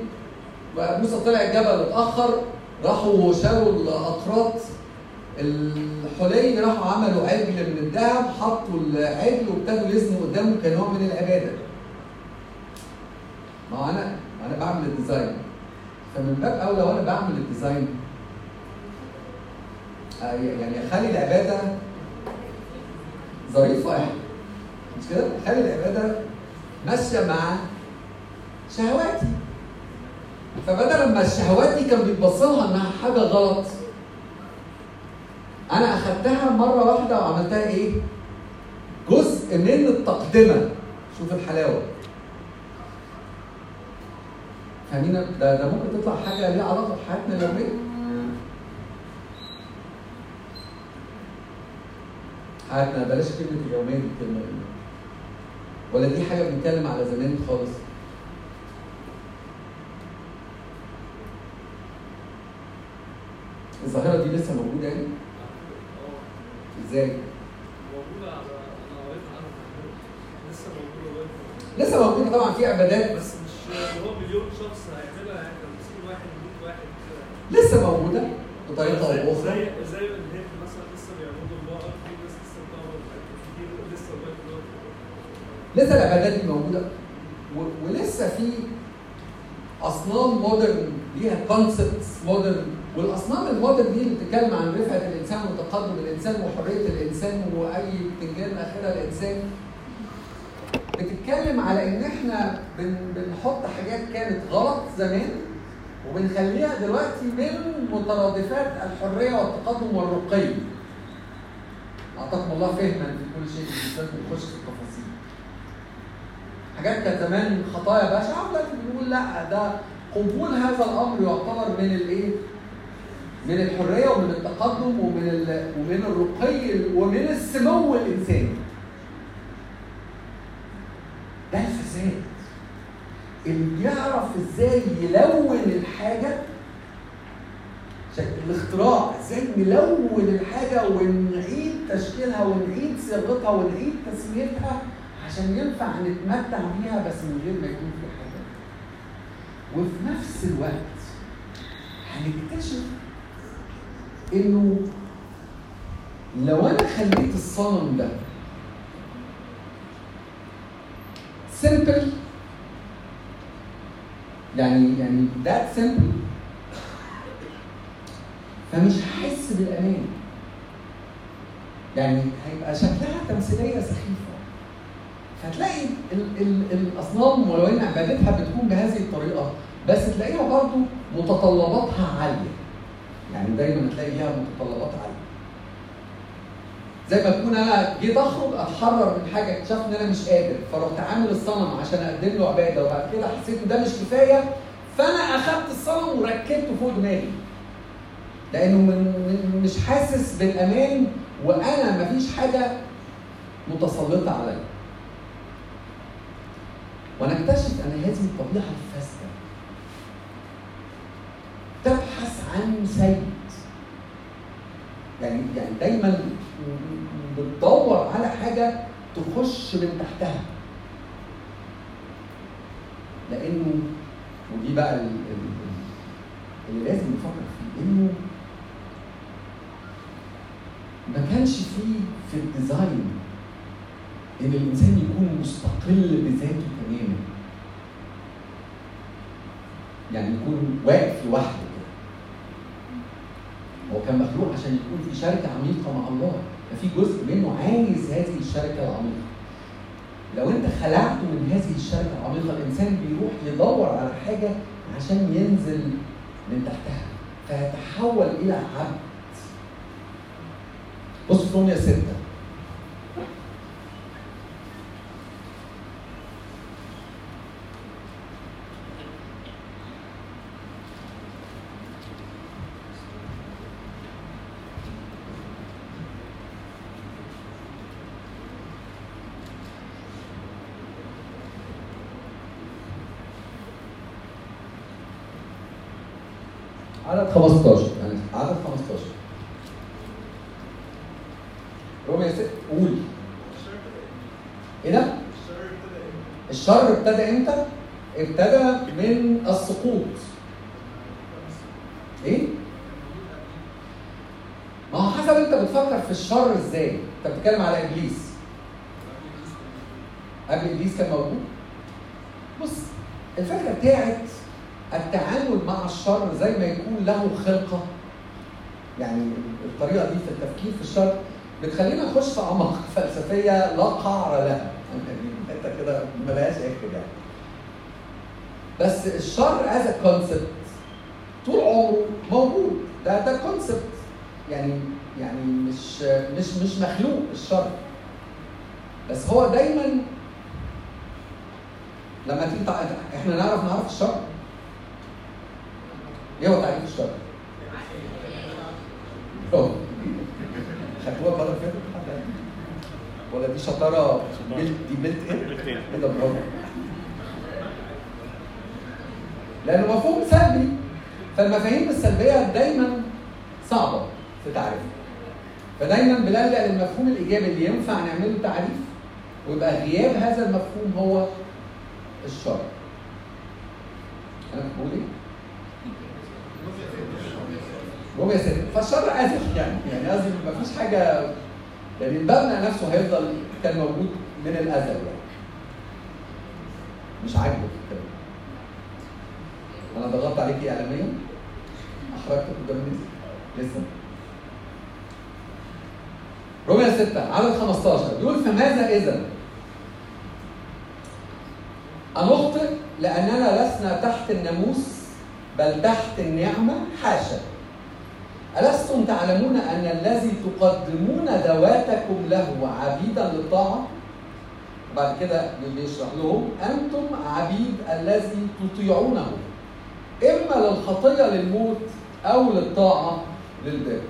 بقى موسى طلع الجبل اتاخر راحوا شالوا الاقراط الحلي راحوا عملوا عجل من الذهب حطوا العجل وابتدوا يزنوا قدامه كنوع من العبادة. ما أنا أنا بعمل ال design. فمن باب أولى وأنا بعمل ال design. آه، يعني أخلي العبادة ظريفة. يعني مش كده؟ أخلي العبادة ماشية مع شهواتي. فبدل ما الشهوات دي كان بيتبص لها إنها حاجة غلط أنا أخدتها مرة واحدة وعملتها إيه؟ جزء من التقدمة. شوف الحلاوة. فاهمين ده ده ممكن تطلع حاجة ليها علاقة بحياتنا اليومية. حياتنا بلاش كلمة اليومية دي كلمة ولا دي حاجة بنتكلم على زمان خالص. الظاهرة دي لسه موجودة يعني؟ إزاي؟ موجودة لسه موجودة لسه موجودة طبعا في عبادات بس مش هو مليون شخص هيعملها يعني. كان مسكين واحد 100 واحد كده. لسه موجودة. بطريقه أو باخرى زي زي الهند مثلا لسه بيعبدوا الله في ناس لسه بتعبد كتير لسه لسه العبادات دي موجودة. ولسه في أصنام modern ليها concepts modern والأصنام ال modern دي اللي بتتكلم عن رفعة الإنسان وتقدم الإنسان وحرية الإنسان وأي بتنجان اخرها الإنسان بتتكلم على إن إحنا بن بنحط حاجات كانت غلط زمان وبنخليها دلوقتي من مترادفات الحرية والتقدم والرقي. أعطاكم الله فهما في كل شيء مش لازم نخش في التفاصيل. حاجات كانت زمان خطايا بشعة دلوقتي بنقول لا ده قبول هذا الأمر يعتبر من الإيه؟ من الحرية ومن التقدم ومن ومن الرقي ومن السمو الإنساني. ده الفساد. اللي بيعرف إزاي يلون الحاجة الاختراع إزاي نلون الحاجة ونعيد تشكيلها ونعيد صياغتها ونعيد تسميتها عشان ينفع نتمتع بيها بس من غير ما يكون في حاجة وفي نفس الوقت هنكتشف إنه لو أنا خليت الصنم ده سمبل يعني يعني ذات سمبل فمش هحس بالأمان. يعني هيبقى شكلها تمثيلية سخيفة. فتلاقي ال ال الأصنام ولو ان عبادتها بتكون بهذه الطريقة بس تلاقيها برضو متطلباتها عالية. يعني دايما تلاقي ليها متطلبات عالية. زي ما تكون أنا جيت أخرج أتحرر من حاجة اكتشفت إن أنا مش قادر فرحت عامل الصنم عشان أقدم له عبادة وبعد كده حسيت إن ده مش كفاية فأنا أخدت الصنم وركبته فوق دماغي. لأنه من مش حاسس بالأمان وأنا مفيش حاجة متسلطة عليا. ونكتشف أن هذه الطبيعة الفاسدة. تبحث عن سيد يعني يعني دايما بتدور على حاجة تخش من تحتها. لأنه ودي بقى ال- ال- اللي لازم نفكر فيه إنه ما كانش فيه في الديزاين إن الإنسان يكون مستقل بذاته تماما. يعني يكون واقف لوحده. هو كان مخلوق عشان يكون في شركة عميقة مع الله. ففي جزء منه عايز هذه الشركة العميقة. لو انت خلعته من هذه الشركة العميقة الإنسان بيروح يدور على حاجة عشان ينزل من تحتها فيتحول إلى عبد. بص في روميا 6 عدد 15 يعني عدد 15 روميا 6 قول إيه ده؟ الشر ابتدى إمتى؟ ابتدى من السقوط إيه؟ ما هو حسب انت بتفكر في الشر إزاي؟ انت بتتكلم على إبليس قبل إبليس كان موجود؟ بص الفكرة بتاعت التعامل مع الشر زي ما يكون له خلقة يعني الطريقة دي في التفكير في الشر بتخلينا نخش في اعماق فلسفية لا قعر لها حتة كده ملهاش اخر يعني بس الشر as concept طول عمره موجود. ده ده concept يعني يعني مش مش مش مخلوق الشر. بس هو دايما لما تيجي تع- إحنا نعرف نعرف الشر. إيه هو تعريف الشر؟ المره اللي فاتت حد قال؟ ولا دي شطارة بيلت دي بيلت إيه؟ إيه؟ ده؟ برافو. لأنه مفهوم سلبي. فالمفاهيم السلبية دايما صعبة في تعريفها فدايما بنلجأ للمفهوم الإيجابي اللي ينفع نعمله تعريف ويبقى غياب هذا المفهوم هو الشر أنا بقول إيه؟ ربع ستة فالشر أزل يعني يعني قصدي ما فيش حاجة يعني المبنى نفسه هيفضل كان موجود من الأزل يعني. مش عاجبك كده أنا ضغطت عليكي اعلاميا؟ أحرجتك قدام الناس لسه. ربع ستة عدد 15 بيقول فماذا إذا؟ أنخطئ لأننا لسنا تحت الناموس بل تحت النعمة حاشا. ألستم تعلمون أن الذي تقدمون ذواتكم له عبيدا للطاعة؟ بعد كده بيشرح لهم أنتم عبيد الذي تطيعونه إما للخطية للموت أو للطاعة للبر.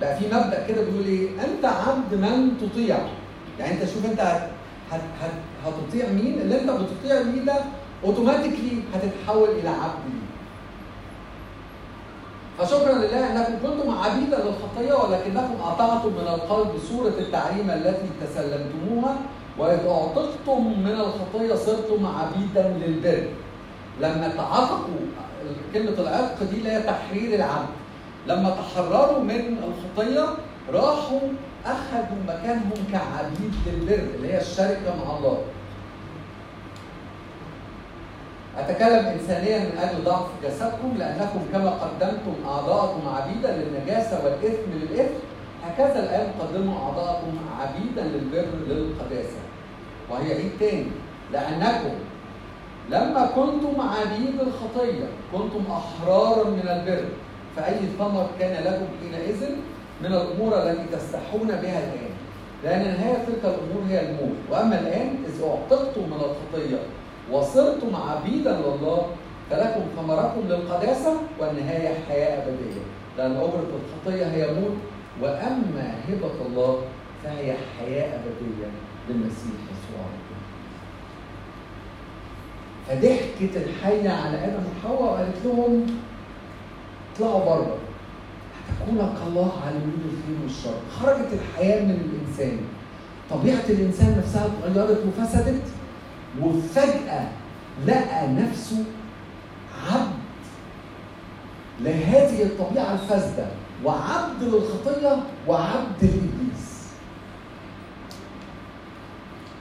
بقى في مبدأ كده بيقول إيه؟ أنت عبد من تطيع. يعني أنت شوف أنت هت هت هت هتطيع مين؟ اللي أنت بتطيع مين ده أوتوماتيكلي هتتحول إلى عبد. ليه فشكرا لله أنكم كنتم عبيدا للخطيه ولكنكم أطعتم من القلب صوره التعليم التي تسلمتموها وإذ اعتقتم من الخطيه صرتم عبيدا للبر. لما تعتقوا كلمة العتق دي اللي هي تحرير العبد. لما تحرروا من الخطيه راحوا أخذوا مكانهم كعبيد للبر اللي هي الشركة مع الله أتكلم إنسانيا من أجل ضعف جسدكم لأنكم كما قدمتم أعضاءكم عبيدا للنجاسة والإثم للإثم هكذا الآن قدموا أعضاءكم عبيدا للبر للقداسة. وهي عيد تاني لأنكم لما كنتم عبيد الخطية كنتم أحرارا من البر فأي ثمر كان لكم حينئذ من الأمور التي تستحون بها الآن. لأن نهاية تلك الأمور هي الموت. وأما الآن إذ أعتقتم من الخطية وصرتم عبيدا لله فلكم ثمركم للقداسة والنهاية حياة أبدية. لأن أجرة الخطية هي موت وأما هبة الله فهي حياة أبدية بالمسيح يسوع فضحكت الحية على آدم وحواء وقالت لهم اطلعوا بره هتكون كالله على يمين الخير والشر. خرجت الحياة من الإنسان. طبيعة الإنسان نفسها اتغيرت وفسدت. وفجأة لقى نفسه عبد لهذه الطبيعة الفاسدة وعبد للخطية وعبد لإبليس.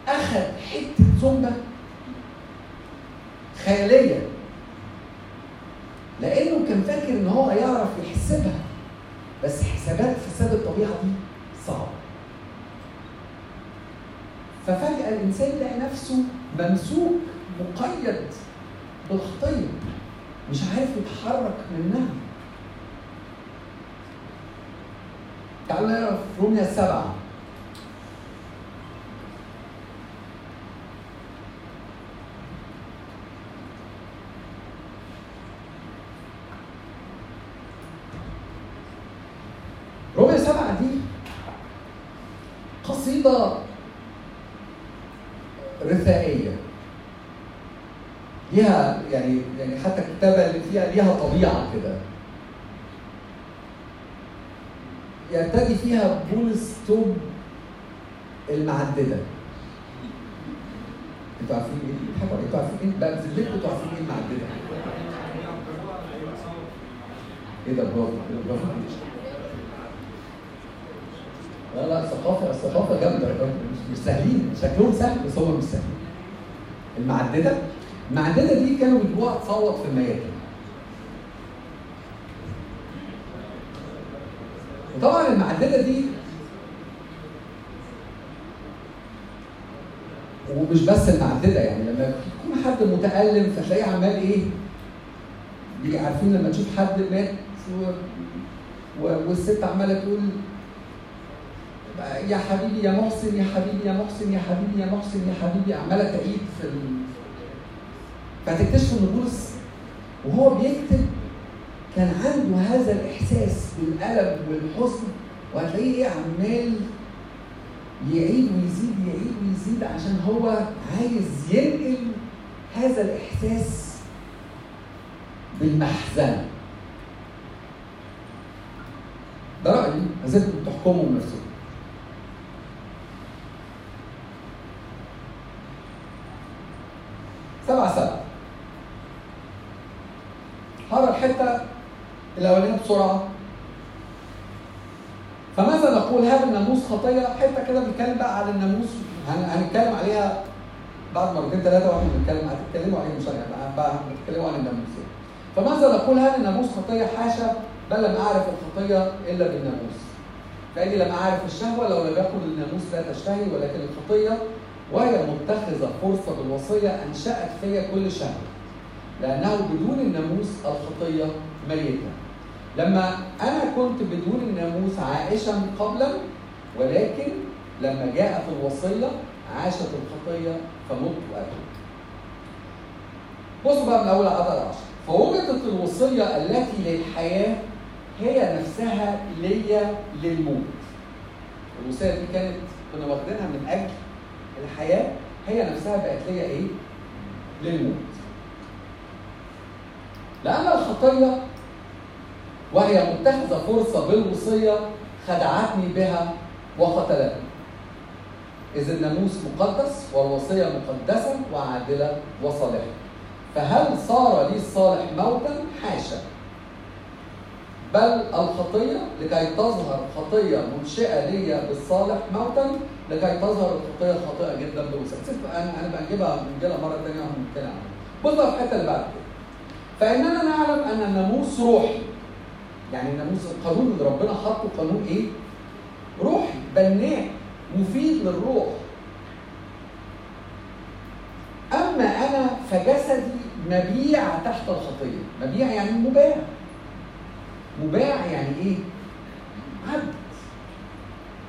أخذ حتة زنبة خيالية لأنه كان فاكر إن هو يعرف يحسبها بس حسابات فساد الطبيعة دي صعبة. ففجأة الإنسان يلاقي نفسه ممسوك مقيد بالخطية مش عارف يتحرك منها. تعالوا نقرأ في روميا السبعة روميا سبعة دي قصيدة رثائية ليها يعني يعني حتى الكتابة اللي فيها ليها طبيعة كده. يرتدي فيها بولس توب المعددة. أنتوا عارفين إيه؟ أنتوا عارفين إيه؟ بقى بذمتكم أنتوا عارفين إيه المعددة؟ إيه ده؟ برافو برافو لا لا ثقافة الثقافة جامدة. مش سهلين. شكلهم سهل بس هم مش سهلين. المعددة المعددة دي كانوا بيجيبوها تصوت في الميادين وطبعا المعددة دي ومش بس المعددة يعني لما يكون حد متألم فتلاقيه عمال إيه عارفين لما تشوف حد مات. والست عمالة تقول يا حبيبي يا محسن يا حبيبي يا محسن يا حبيبي يا محسن يا حبيبي عمالة تعيد في ال... فتكتشفوا ان بولس وهو بيكتب كان عنده هذا الإحساس بالألم والحزن وهتلاقيه إيه عمال يعيد ويزيد يعيد ويزيد عشان هو عايز ينقل هذا الإحساس بالمحزنه ده رأيي. لازم تحكموا بنفسكم سبعة سبعة. هقرا الحتة الأولانية بسرعة. فماذا نقول؟ هذا الناموس خطية. حتة كده بيتكلم بقى على الناموس. هن- هنتكلم عليها بعد مرتين ثلاثة وإحنا بنتكلم. هتتكلموا عليه مش بقى بنتكلموا عن الناموس. فماذا نقول؟ هذا الناموس خطية حاشا بل لم أعرف الخطية إلا بالناموس. فإني لم أعرف الشهوة لو لم يكن الناموس لا تشتهي ولكن الخطية وهي متخذة فرصة بالوصية أنشأت فيا كل شهوة. لأنه بدون الناموس الخطية ميتة. لما أنا كنت بدون الناموس عائشا قبلا ولكن لما جاءت الوصية عاشت الخطية فمت وأبد بصوا بقى من أول عدد عشر. فوجدت الوصية التي للحياة هي نفسها ليا للموت. الوصية دي كانت كنا واخدينها من أجل الحياة هي نفسها بقت ليا إيه؟ للموت. لأن الخطية وهي متخذة فرصة بالوصية خدعتني بها وقتلتني. إذ الناموس مقدس والوصية مقدسة وعادلة وصالحة. فهل صار لي الصالح موتا؟ حاشا. بل الخطية لكي تظهر خطية منشئة لي بالصالح موتا لكي تظهر الخطية خاطئه جدا بالوسط أنا أنا بنجيبها بنجيبها مرة ثانية ونتكلم عنها. بص في الحتة اللي بعد كده. فإننا نعلم أن الناموس روحي يعني الناموس القانون اللي ربنا حاطه قانون إيه؟ روحي بناء مفيد للروح. أما أنا فجسدي مبيع تحت الخطية. مبيع يعني مباع. مباع يعني إيه؟ عبد.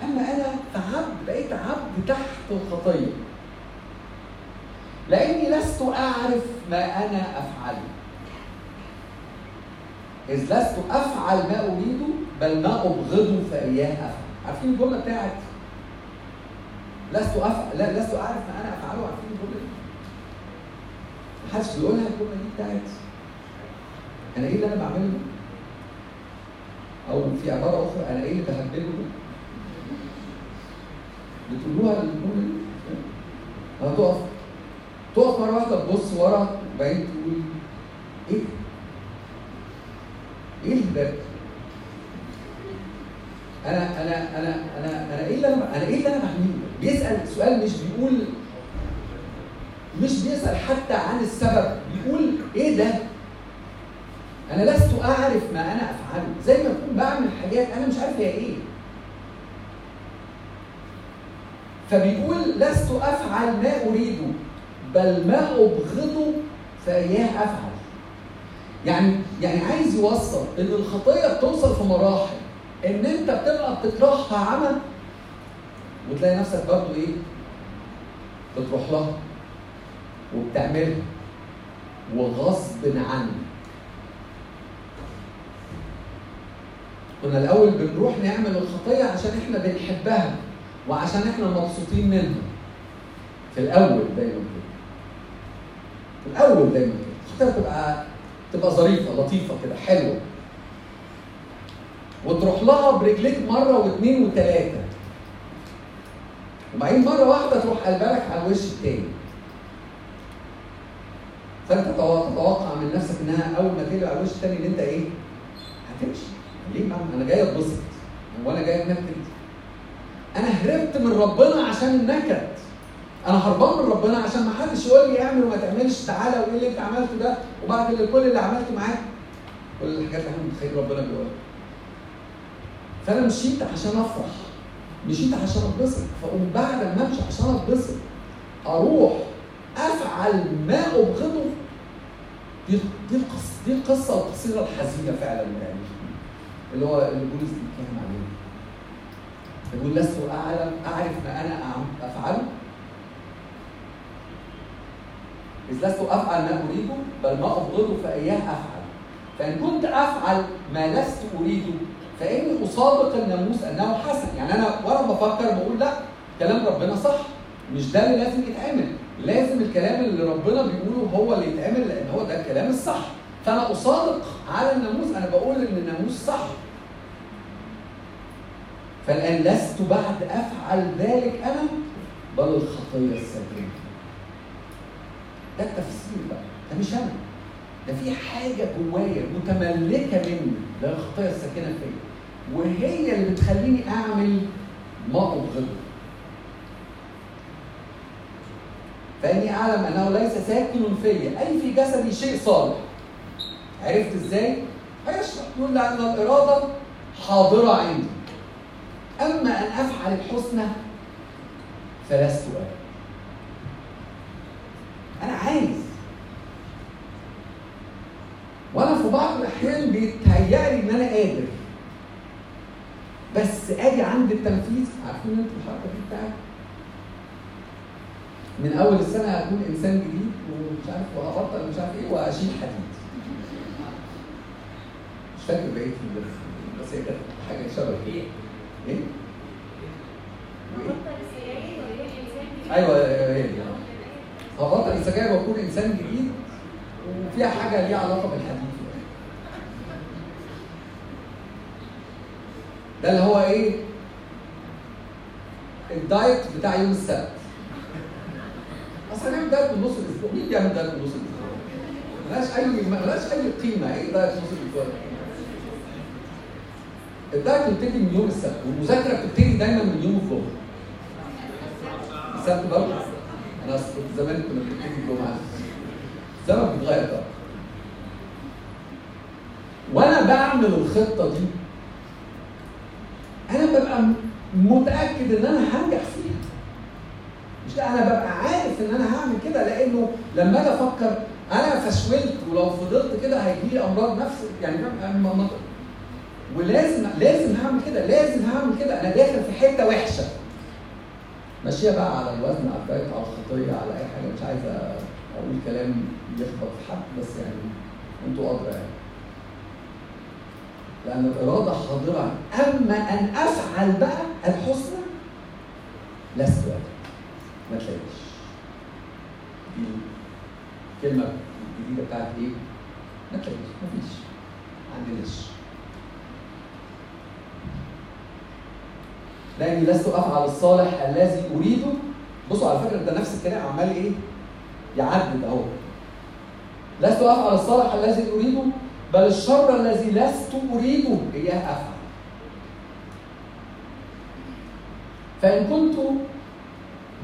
أما أنا فعبد بقيت عبد تحت الخطية. لأني لست أعرف ما أنا أفعله. إذ لست أفعل ما اريده بل ما ابغضه فاياه أفعل عارفين الجملة بتاعت لست افعل لا لست أعرف ما أنا أفعله عارفين الجملة دي محدش بيقولها الجملة دي بتاعت أنا إيه اللي أنا بعمله؟ أو في عبارة أخرى أنا إيه اللي بهبله؟ بتقولوها الجملة دي هتقف تقف مرة واحدة تبص ورا وبعدين تقول ده؟ إيه ده؟ أنا أنا أنا أنا أنا إيه اللي أنا أنا إيه اللي أنا بعمله؟ بيسأل سؤال مش بيقول مش بيسأل حتى عن السبب بيقول إيه ده؟ أنا لست أعرف ما أنا أفعله زي ما اكون بعمل حاجات أنا مش عارف هي إيه فبيقول لست أفعل ما اريده بل ما ابغضه فاياه أفعل يعني يعني عايز يوصل إن الخطية بتوصل في مراحل إن أنت بتبقى بتكرهها عمى وتلاقي نفسك برضو إيه؟ بتروح لها وبتعملها وغصب عنك كنا الأول بنروح نعمل الخطية عشان إحنا بنحبها وعشان إحنا مبسوطين منها. في الأول دايما كده. في الأول دايما كده. الخطية تبقى تبقى ظريفة لطيفة كده حلوة. وتروح لها برجليك مرة واثنين وثلاثه وبعدين مرة واحدة تروح قلبلك على الوش التاني. فأنت تتوقع من نفسك إنها أول ما تقلب على الوش التاني إن أنت إيه؟ هتمشي. ليه بقى؟ أنا جاي أتبسط. هو أنا جاي اتنكد أنا هربت من ربنا عشان النكد. أنا هربان من ربنا عشان ما حدش يقول لي اعمل وما تعملش تعالى وايه اللي انت عملته ده وبعد كل اللي عملته معاك كل الحاجات اللي إحنا متخيل ربنا بيقولها. فأنا مشيت عشان أفرح مشيت عشان أتبسط فأقوم بعد ما أمشي عشان أتبسط أروح أفعل ما أبغضه. دي دي القصة دي القصة القصيره الحزينة فعلا يعني اللي هو اللي بولس بيتكلم عليه. يقول لست أعلم أعرف ما أنا أفعله؟ إذ لست أفعل ما أريده بل ما أبغضه فإياه أفعل. فإن كنت أفعل ما لست أريده فإني أصادق الناموس أنه حسن. يعني أنا وأنا بفكر بقول لا كلام ربنا صح. مش ده اللي لازم يتعمل. لازم الكلام اللي ربنا بيقوله هو اللي يتعمل لأن هو ده الكلام الصح. فأنا أصادق على الناموس أنا بقول إن الناموس صح. فالآن لست بعد أفعل ذلك أنا بل الخطية الساكنة ده التفسير بقى ده مش أنا. ده في حاجة جوايا متملكة مني ده الخطيه الساكنة فيا وهي اللي بتخليني أعمل ما ابغضه فإني أعلم أنه ليس ساكن فيا أي في جسدي شيء صالح. عرفت إزاي؟ هيشرح يقول لأن الإرادة حاضرة عندي. أما أن أفعل الحسنى فلست أنا أنا عايز. وأنا في بعض الأحيان بيتهيألي إن أنا قادر. بس آجي عند التنفيذ عارفين أنتوا الحركة دي بتاعت؟ من أول السنة هكون إنسان جديد ومش عارف وهبطل مش عارف إيه وأشيل حديد. مش فاكر بقية الدرس بس هي كانت حاجة شبه إيه؟ إيه؟ أيوه هي دي هبطل السجاير واكون إنسان جديد وفيها حاجة ليها علاقة بالحديث. ده اللي هو إيه؟ ال diet بتاع يوم السبت. أصل هنعمل diet من نص الأسبوع؟ مين بيعمل diet من نص الأسبوع؟ ملهاش أي ملهاش أي قيمة. إيه diet نص الأسبوع؟ ال diet بيبتدي من يوم السبت والمذاكرة بتبتدي دايما من يوم الظهر. السبت برضه. أنا كنت زمان كنا بنبتدي الجمعة. الزمن بيتغير طبعا وأنا بعمل الخطة دي أنا ببقى متأكد إن أنا هنجح فيها. مش أنا ببقى عارف إن أنا هعمل كده لأنه لما أجي أفكر أنا فشولت ولو فضلت كده هيجي لي أمراض نفس يعني ولازم لازم هعمل كده لازم هعمل كده. أنا داخل في حتة وحشة. ماشية بقى على الوزن على الدايت على الخطية على أي حاجة. مش عايز أقول كلام يخبط في حد بس يعني أنتوا أدرى يعني. لأن الإرادة حاضرة أما أن أفعل بقى الحسنى لست أدري ما تلاقيش. دي الكلمة الجديدة بتاعت إيه؟ ما تلاقيش. مفيش ما عندناش. لأني لست أفعل الصالح الذي أريده. بصوا على فكرة ده نفس الكلام. عمال إيه؟ يعدد أهو. لست أفعل الصالح الذي أريده بل الشر الذي لست أريده إياه أفعل. فإن كنت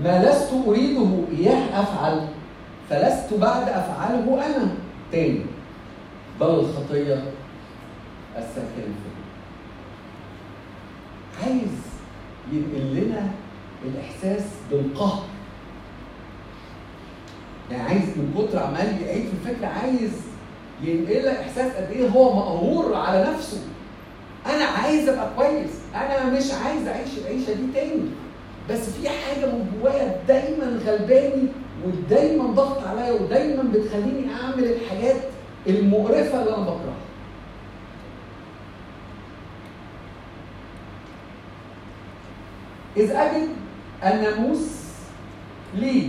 ما لست أريده إياه أفعل. فلست بعد أفعله أنا. تاني بل الخطية الساكنة. عايز ينقل لنا الإحساس بالقهر. يعني عايز من كتر عمال يعيد في الفكرة عايز ينقل لك إحساس قد إيه هو مقهور على نفسه. أنا عايز أبقى كويس أنا مش عايز أعيش العيشة دي تاني. بس في حاجة من جوايا دايما غلباني ودايما ضغط عليا ودايما بتخليني أعمل الحاجات المقرفة اللي أنا بكرهها. إذ أجد الناموس لي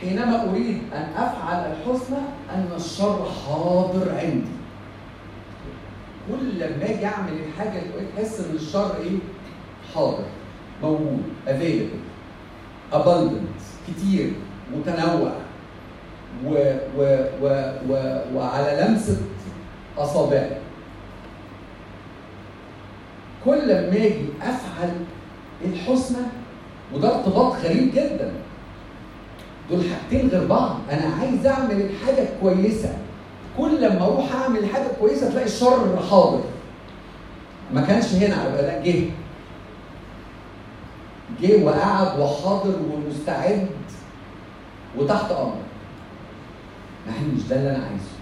حينما أريد أن أفعل الحسنى أن الشر حاضر عندي. كل لما أجي أعمل الحاجة اللي تحس إن الشر إيه؟ حاضر موجود available abundant كتير متنوع و و و و وعلى لمسة أصابعي. كل لما أجي أفعل الحسنى؟ وده ارتباط غريب جدا. دول حاجتين غير بعض. أنا عايز أعمل الحاجة الكويسة. كل لما أروح أعمل حاجة كويسه تلاقي الشر حاضر. ما كانش هنا على بالك جه. جه وقعد وحاضر ومستعد وتحت أمر مع إن مش ده اللي أنا عايزه.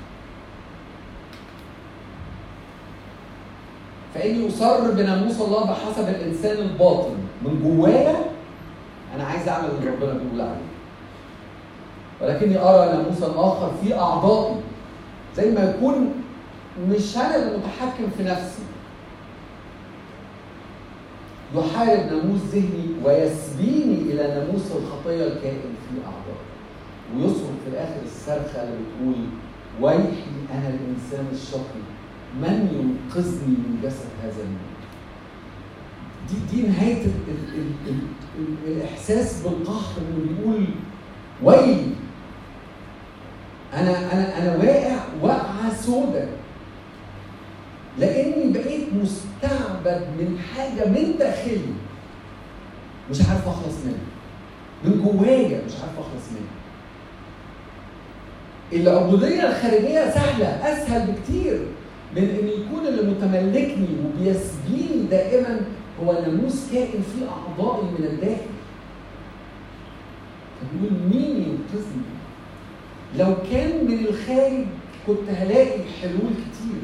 فإني أصر بناموس الله بحسب الإنسان الباطن. من جوايا أنا عايز أعمل اللي ربنا بيقول عليه. ولكني أرى ناموسا اخر في اعضائي زي ما يكون مش أنا اللي متحكم في نفسي. يحارب ناموس ذهني ويسبيني إلى ناموس الخطية الكائن في اعضائي ويصرخ في الآخر الصرخه اللي بتقول ويحي أنا الإنسان الشقي. من ينقذني من جسد هذا الموت دي دي نهاية ال ال ال ال ال الإحساس بالقهر انه بيقول ويلي أنا أنا أنا واقع وقعة سودة. لأني بقيت مستعبد من حاجة من داخلي. مش عارف أخلص منها. من جوايا مش عارف أخلص منها. العبودية الخارجية سهلة أسهل بكتير من إن يكون اللي متملكني وبيسبيني دائما هو ناموس كائن في اعضائي من الداخل فبيقول مين ينقذني؟ لو كان من الخارج كنت هلاقي حلول كتير.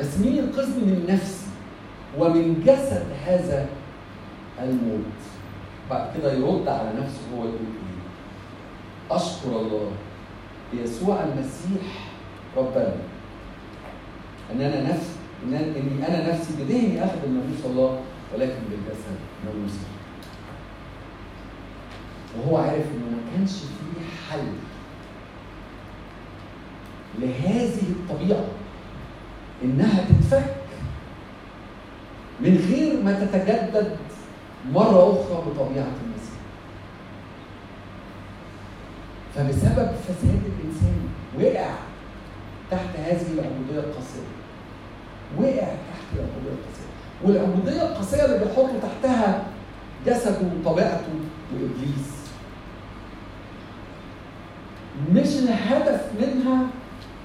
بس مين ينقذني من نفسي ومن جسد هذا الموت؟ بعد كده يرد على نفسه هو يقول إيه؟ أشكر الله بيسوع المسيح ربنا. ان أنا نفسي إن إني أنا نفسي بدهني أخذ ناموس الله ولكن بالجسد ناموسي وهو عارف إنه ما كانش فيه حل لهذه الطبيعة إنها تتفك من غير ما تتجدد مرة أخرى بطبيعة المسيح. فبسبب فساد الإنسان وقع تحت هذه العبودية القاسية. وقع تحت العبوديه القاسية. والعبوديه القاسية اللي بيحطوا تحتها جسده وطبيعته وإبليس. مش الهدف منها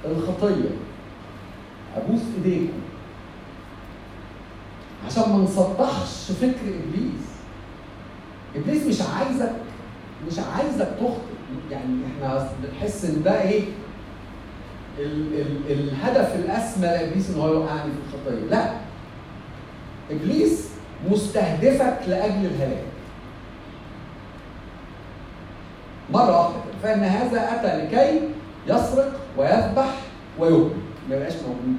الخطية. أبوس إيديكم. عشان ما نصدحش فكر إبليس. إبليس مش عايزك مش عايزك تخطئ. يعني إحنا بنحس إن ده إيه؟ ال ال الهدف الأسمى لإبليس إن هو يوقعني في الخطية. لا. إبليس مستهدفك لأجل الهلاك. مرة واحدة. كده فإن هذا أتى لكي يسرق ويذبح ويهلك ما يبقاش موجود.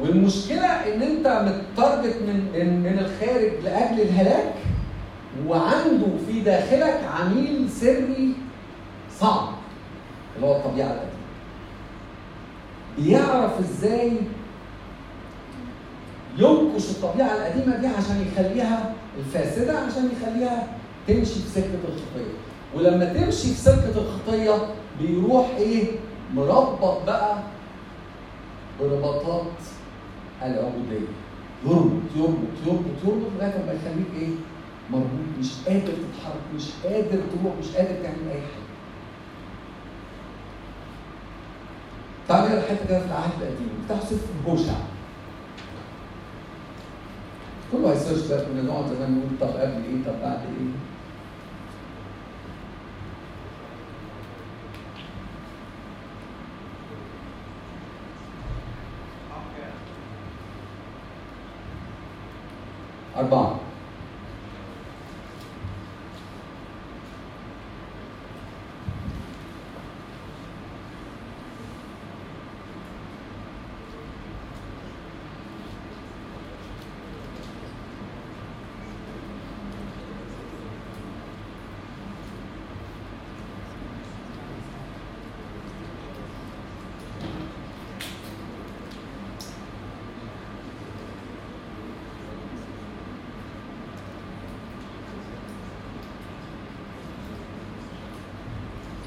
والمشكلة إن أنت متارجت من من الخارج لأجل الهلاك وعنده في داخلك عميل سري صعب. اللي هو الطبيعة القديمة. بيعرف إزاي ينكش الطبيعة القديمة دي عشان يخليها الفاسدة عشان يخليها تمشي في سكة الخطية. ولما تمشي في سكة الخطية بيروح إيه؟ مربط بقى برباطات العبودية. يربط يربط يربط يربط لغاية ما يخليك إيه؟ مربوط مش قادر تتحرك مش قادر تروح مش قادر تعمل أي حاجة. تعالوا نقرا حتة كده في العهد القديم. افتحوا سفر هوشع كله هيسيرش بقى كنا نقعد زمان نقول طب قبل إيه؟ طب بعد إيه؟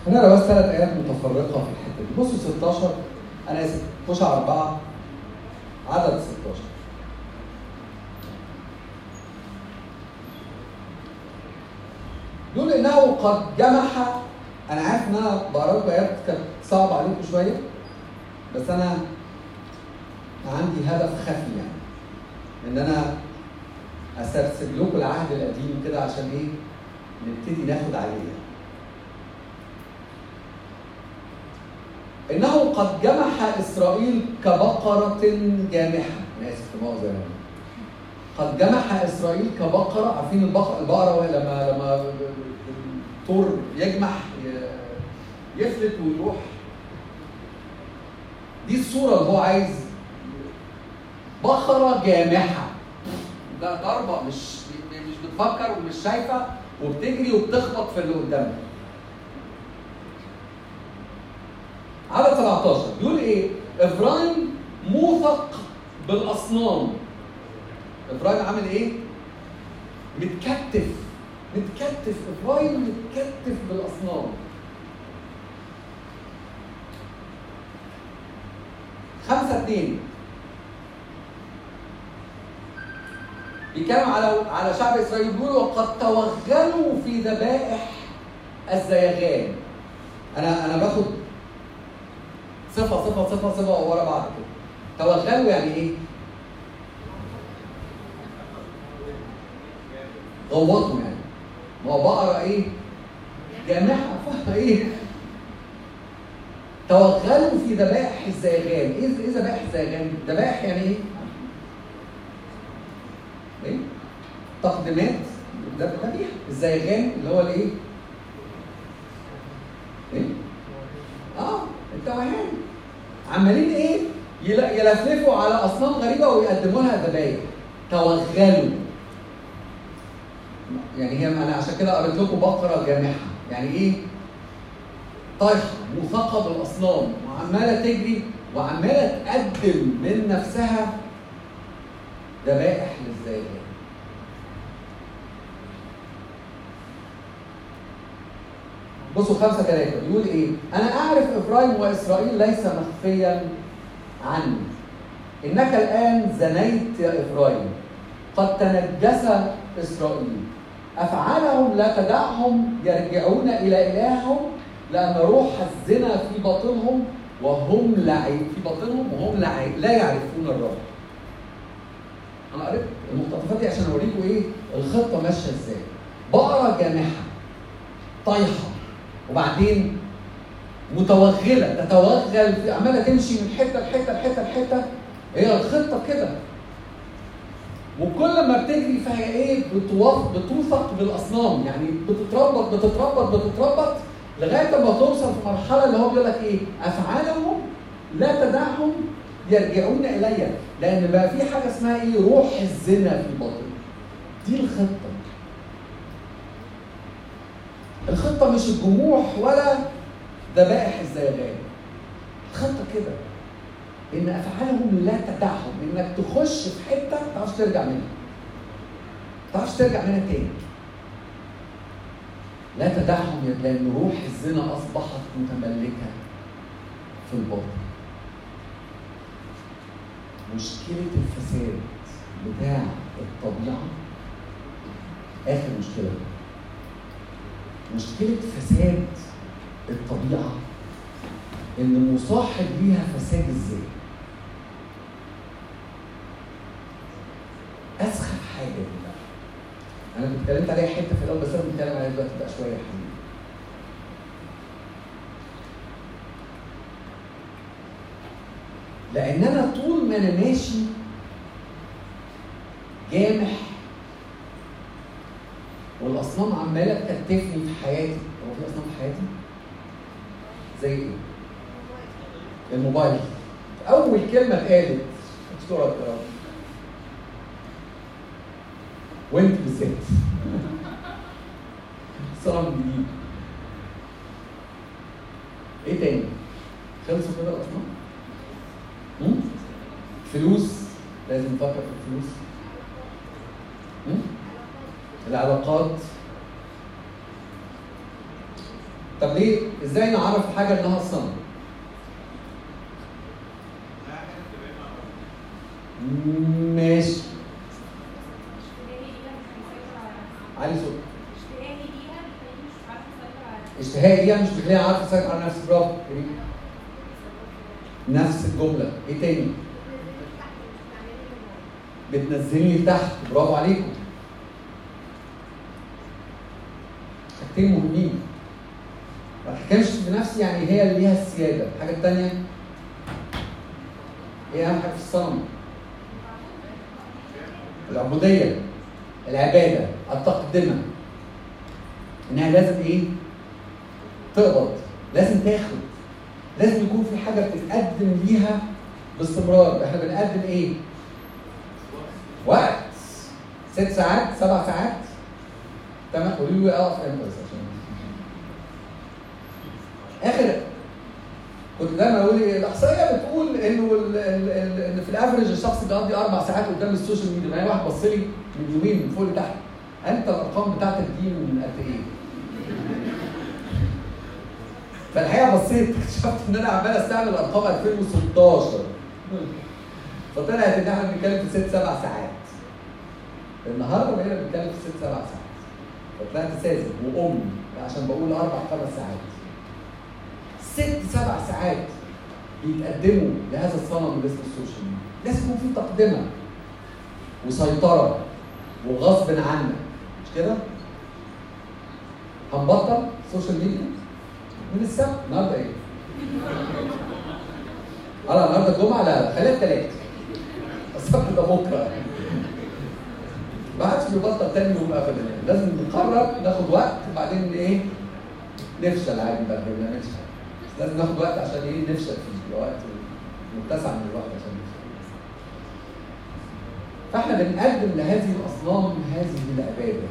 هنقرا بس ثلاث ايات متفرقة في الحتة دي. بصوا 16 أنا آسف خش على أربعة عدد 16 يقول إنه قد جمح. أنا عارف إن أنا بقرأ لكم ايات كانت صعبة عليكم شوية بس أنا عندي هدف خفي يعني إن أنا اسرسب لكم العهد القديم كده عشان إيه؟ نبتدي ناخد عليه يعني. انه قد جمح إسرائيل كبقرة جامحة. أنا آسف في يعني. قد جمح إسرائيل كبقرة عارفين البقرة البقره لما لما الطور يجمح يفلت ويروح. دي الصورة اللي هو عايز. بقرة جامحة. ده ضربة مش مش بتفكر ومش شايفة وبتجري وبتخبط في اللي قدامها. عدد 17 بيقول إيه؟ افرايم موثق بالأصنام. افرايم عامل إيه؟ متكتف متكتف افرايم متكتف بالأصنام. خمسة اتنين بيتكلم على على شعب إسرائيل بيقول وقد توغلوا في ذبائح الزيغان. أنا أنا باخد صفة صفة صفة صفة ورا بعض كده. توغلوا يعني إيه؟ غوطوا يعني. ما هو بقرة إيه؟ جامحة فايه؟ توغلوا في ذبائح الزيغان، إيه إيه ذبائح الزيغان؟ ذبائح يعني إيه؟ إيه؟ تقديمات ذبيحة، الزيغان اللي هو الإيه؟ إيه؟ آه التوهان عمالين إيه؟ يل- يلفلفوا على أصنام غريبة ويقدموا لها ذبايح توغلوا. يعني هي أنا عشان كده قريت لكم بقرة جامحة. يعني إيه؟ طايحه موثقه بالاصنام وعمالة تجري وعمالة تقدم من نفسها ذبائح للزيغان بصوا خمسة ثلاثة بيقول إيه؟ أنا أعرف إبراهيم وإسرائيل ليس مخفيا عني إنك الآن زنيت يا افرايم قد تنجس إسرائيل. افعالهم لا تدعهم يرجعون إلى إلههم؟ لأن روح الزنا في باطنهم وهم لا في باطنهم وهم لا يعرفون الرب أنا قريت المقتطفات دي عشان أوريكم إيه؟ الخطة ماشية إزاي. بقرة جامحة. طايحة. وبعدين متوغلة تتوغل عمالة تمشي من حتة لحتة لحتة لحتة. هي الخطة كده. وكل ما بتجري فهي إيه؟ بتوث بتوثق بالأصنام. يعني بتتربط بتتربط بتتربط لغاية ما توصل في مرحلة اللي هو بيقول لك إيه؟ أفعالهم لا تدعهم يرجعون الي لأن بقى في حاجة اسمها إيه؟ روح الزنا في باطن دي الخطة. الخطة مش الجموح ولا ذبائح الزيغان. الخطة كده. إن أفعالهم لا تدعهم. إنك تخش في حتة ما تعرفش ترجع منها. ما تعرفش ترجع منها تاني. لا تدعهم لأن روح الزنا أصبحت متملكة في الباطن. مشكلة الفساد بتاع الطبيعة. آخر مشكلة. مشكلة فساد الطبيعة إن مصاحب ليها فساد الذات أسخف حاجة دي بقى. أنا كنت اتكلمت عليها حتة في الأول بس أنا بتكلم عليها دلوقتي بقى شوية حلوين لأن أنا طول ما أنا ماشي جامح والأصنام عمالة تكتفني في حياتي. هو في أصنام في حياتي؟ زي إيه؟ الموبايل. أول كلمة اتقالت. اشكرك وانت بالذات. <laughs> صنم جديد. إيه تاني؟ خلصوا كده الأصنام؟ فلوس. لازم نفكر في الفلوس؟ العلاقات. طب ليه؟ إزاي نعرف حاجة إنها صنم ماشي. علي صوت اشتهائي ليها مش بتخليها عارفة تسيطر على نفسك. برافو. نفس الجملة. إيه تاني؟ بتنزلني لتحت. برافو عليكم. حاجتين مهمين ما تحكمش بنفسي يعني هي اللي ليها السيادة. الحاجة الثانية إيه أهم حاجة في الصنم. العبودية العبادة التقدمه إنها لازم إيه؟ تقبض. لازم تاخد. لازم يكون في حاجة بتتقدم ليها باستمرار. إحنا بنقدم إيه؟ وقت. ست ساعات؟ سبع ساعات؟ تمام؟ قولوا لي اقف إمتى بس عشان آخر كنت دايما أقول إيه الأحصائية بتقول إنه إن في ال average الشخص بيقضي أربع ساعات قدام ال social media. ما هي واحد بص لي من يومين من فوق لتحت أنت الأرقام بتاعتك دي من قد إيه؟ فالحقيقة بصيت اكتشفت إن أنا عمال أستعمل ارقام 2016 فطلعت إن إحنا بنتكلم في ست سبع ساعات. النهارده بقينا بنتكلم في ست سبع ساعات. فطلعت ساذج وأمي عشان بقول أربع خمس ساعات. ست سبع ساعات بيتقدموا لهذا الصنم اللي اسمه ال social media. لازم يكون في تقدمة وسيطرة وغصب عنك. مش كده؟ هنبطل social media؟ من السبت النهارده إيه؟ آه النهارده الجمعة؟ لا خليها الثلاث السبت ده بكرة. ما حدش بيبطل تاني يوم ابدا يعني لازم نقرر ناخد وقت وبعدين إيه؟ نفشل عادي بقى حاجة بس لازم ناخد وقت عشان إيه؟ نفشل فيه وقت متسع من الوقت عشان نفشل. فإحنا بنقدم لهذه الأصنام هذه العبادة.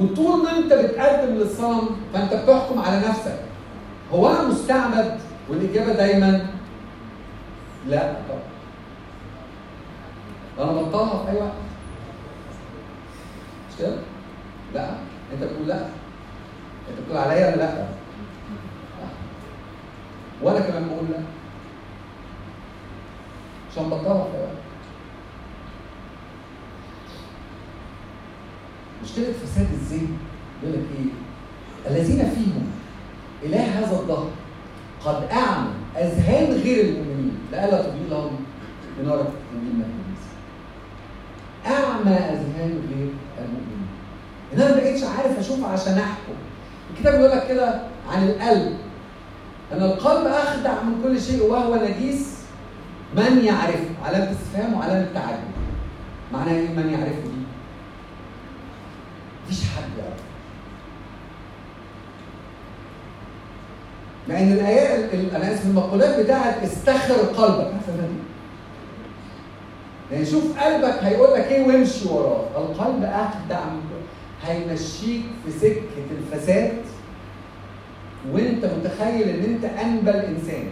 وطول ما أنت بتقدم للصنم فأنت بتحكم على نفسك. هو أنا مستعبد والإجابة دايما؟ لا. طبعا أنا بطلها في اي وقت كده؟ لا انت بتقول لا انت بتقول عليا ولا لا؟ وأنا كمان بقول لا عشان بطلها كمان مشكلة فساد الذهن بيقول لك إيه؟ الذين فيهم إله هذا الدهر قد أعمى أذهان غير المؤمنين. لئلا تضيء لهم بنار التكليم أعمى أذهان غير المؤمنين. إن أنا ما بقتش عارف أشوف عشان أحكم. الكتاب بيقول لك كده عن القلب. إن القلب أخدع من كل شيء وهو نجيس من يعرفه. علامة استفهام وعلامة تعجب معناها إيه من يعرفه؟ دي مفيش حد يعرف. مع ان الايات ال- أنا آسف المقولات بتاعت استخر قلبك. دي يعني شوف قلبك هيقول لك إيه وامشي وراه. القلب أخدع هيمشيك في سكة الفساد. وأنت متخيل إن أنت أنبل إنسان.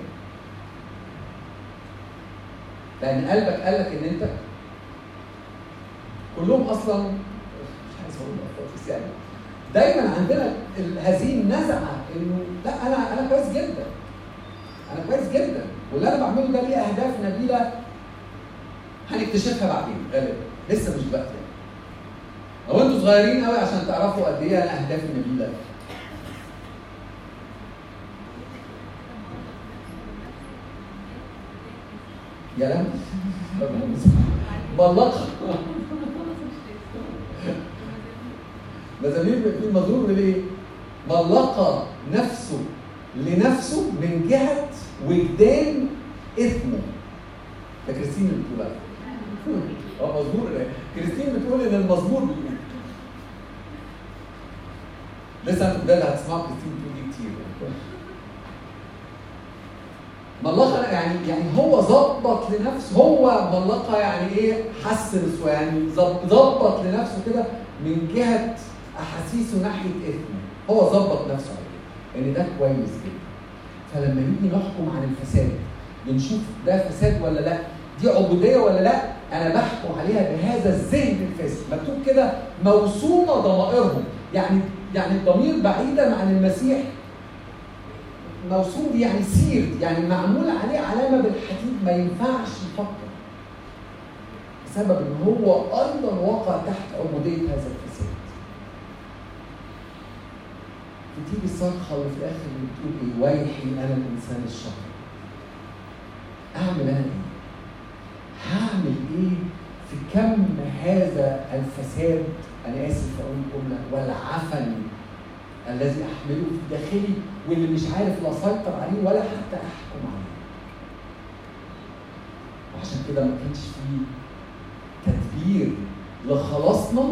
لأن قلبك قال لك إن أنت كلهم أصلا مش عايز أقول بس يعني. دايما عندنا هذه النزعة إنه لا أنا أنا كويس جدا. أنا كويس جدا. واللي أنا بعمله ده ليه أهداف نبيلة هنكتشفها بعدين؟ غالبا. لسه مش دلوقتي يعني أو أنتوا صغيرين قوي عشان تعرفوا قد إيه أنا اهدافي نبيله يا لم ملقه مزامير في المزمور بيقول إيه؟ ملقى نفسه لنفسه من جهة وجدان إثمه. كريستين اللي بتقول آه مزمور كريستين بتقول إن المزمور بيقول. لسه ده اللي هتسمعوا كريستين بتقول كتير. ملقى يعني يعني هو ظبط لنفسه. هو ملقى يعني إيه؟ حسن سوى يعني ظب- ظبط لنفسه كده من جهة أحاسيسه ناحية اثمه هو ظبط نفسه عليه ان ده كويس جدا. فلما نيجي نحكم عن الفساد بنشوف ده فساد ولا لأ؟ دي عبودية ولا لأ؟ أنا بحكم عليها بهذا الذهن الفاسد مكتوب كده موسومه ضمائرهم. يعني يعني الضمير بعيدا عن المسيح. موسوم دي يعني سير. يعني معمول عليه علامة بالحديد. ما ينفعش يفكر. بسبب إن هو أيضا وقع تحت عبوديه هذا الفساد. بتيجي الصرخه اللي في الآخر بتقول إيه؟ ويحي أنا الإنسان الشر. أعمل أنا إيه؟ هعمل إيه في كم هذا الفساد؟ أنا آسف أقول الجمله والعفن الذي أحمله في داخلي واللي مش عارف لا اسيطر عليه ولا حتى أحكم عليه. وعشان كده ما كانش فيه تدبير لخلاصنا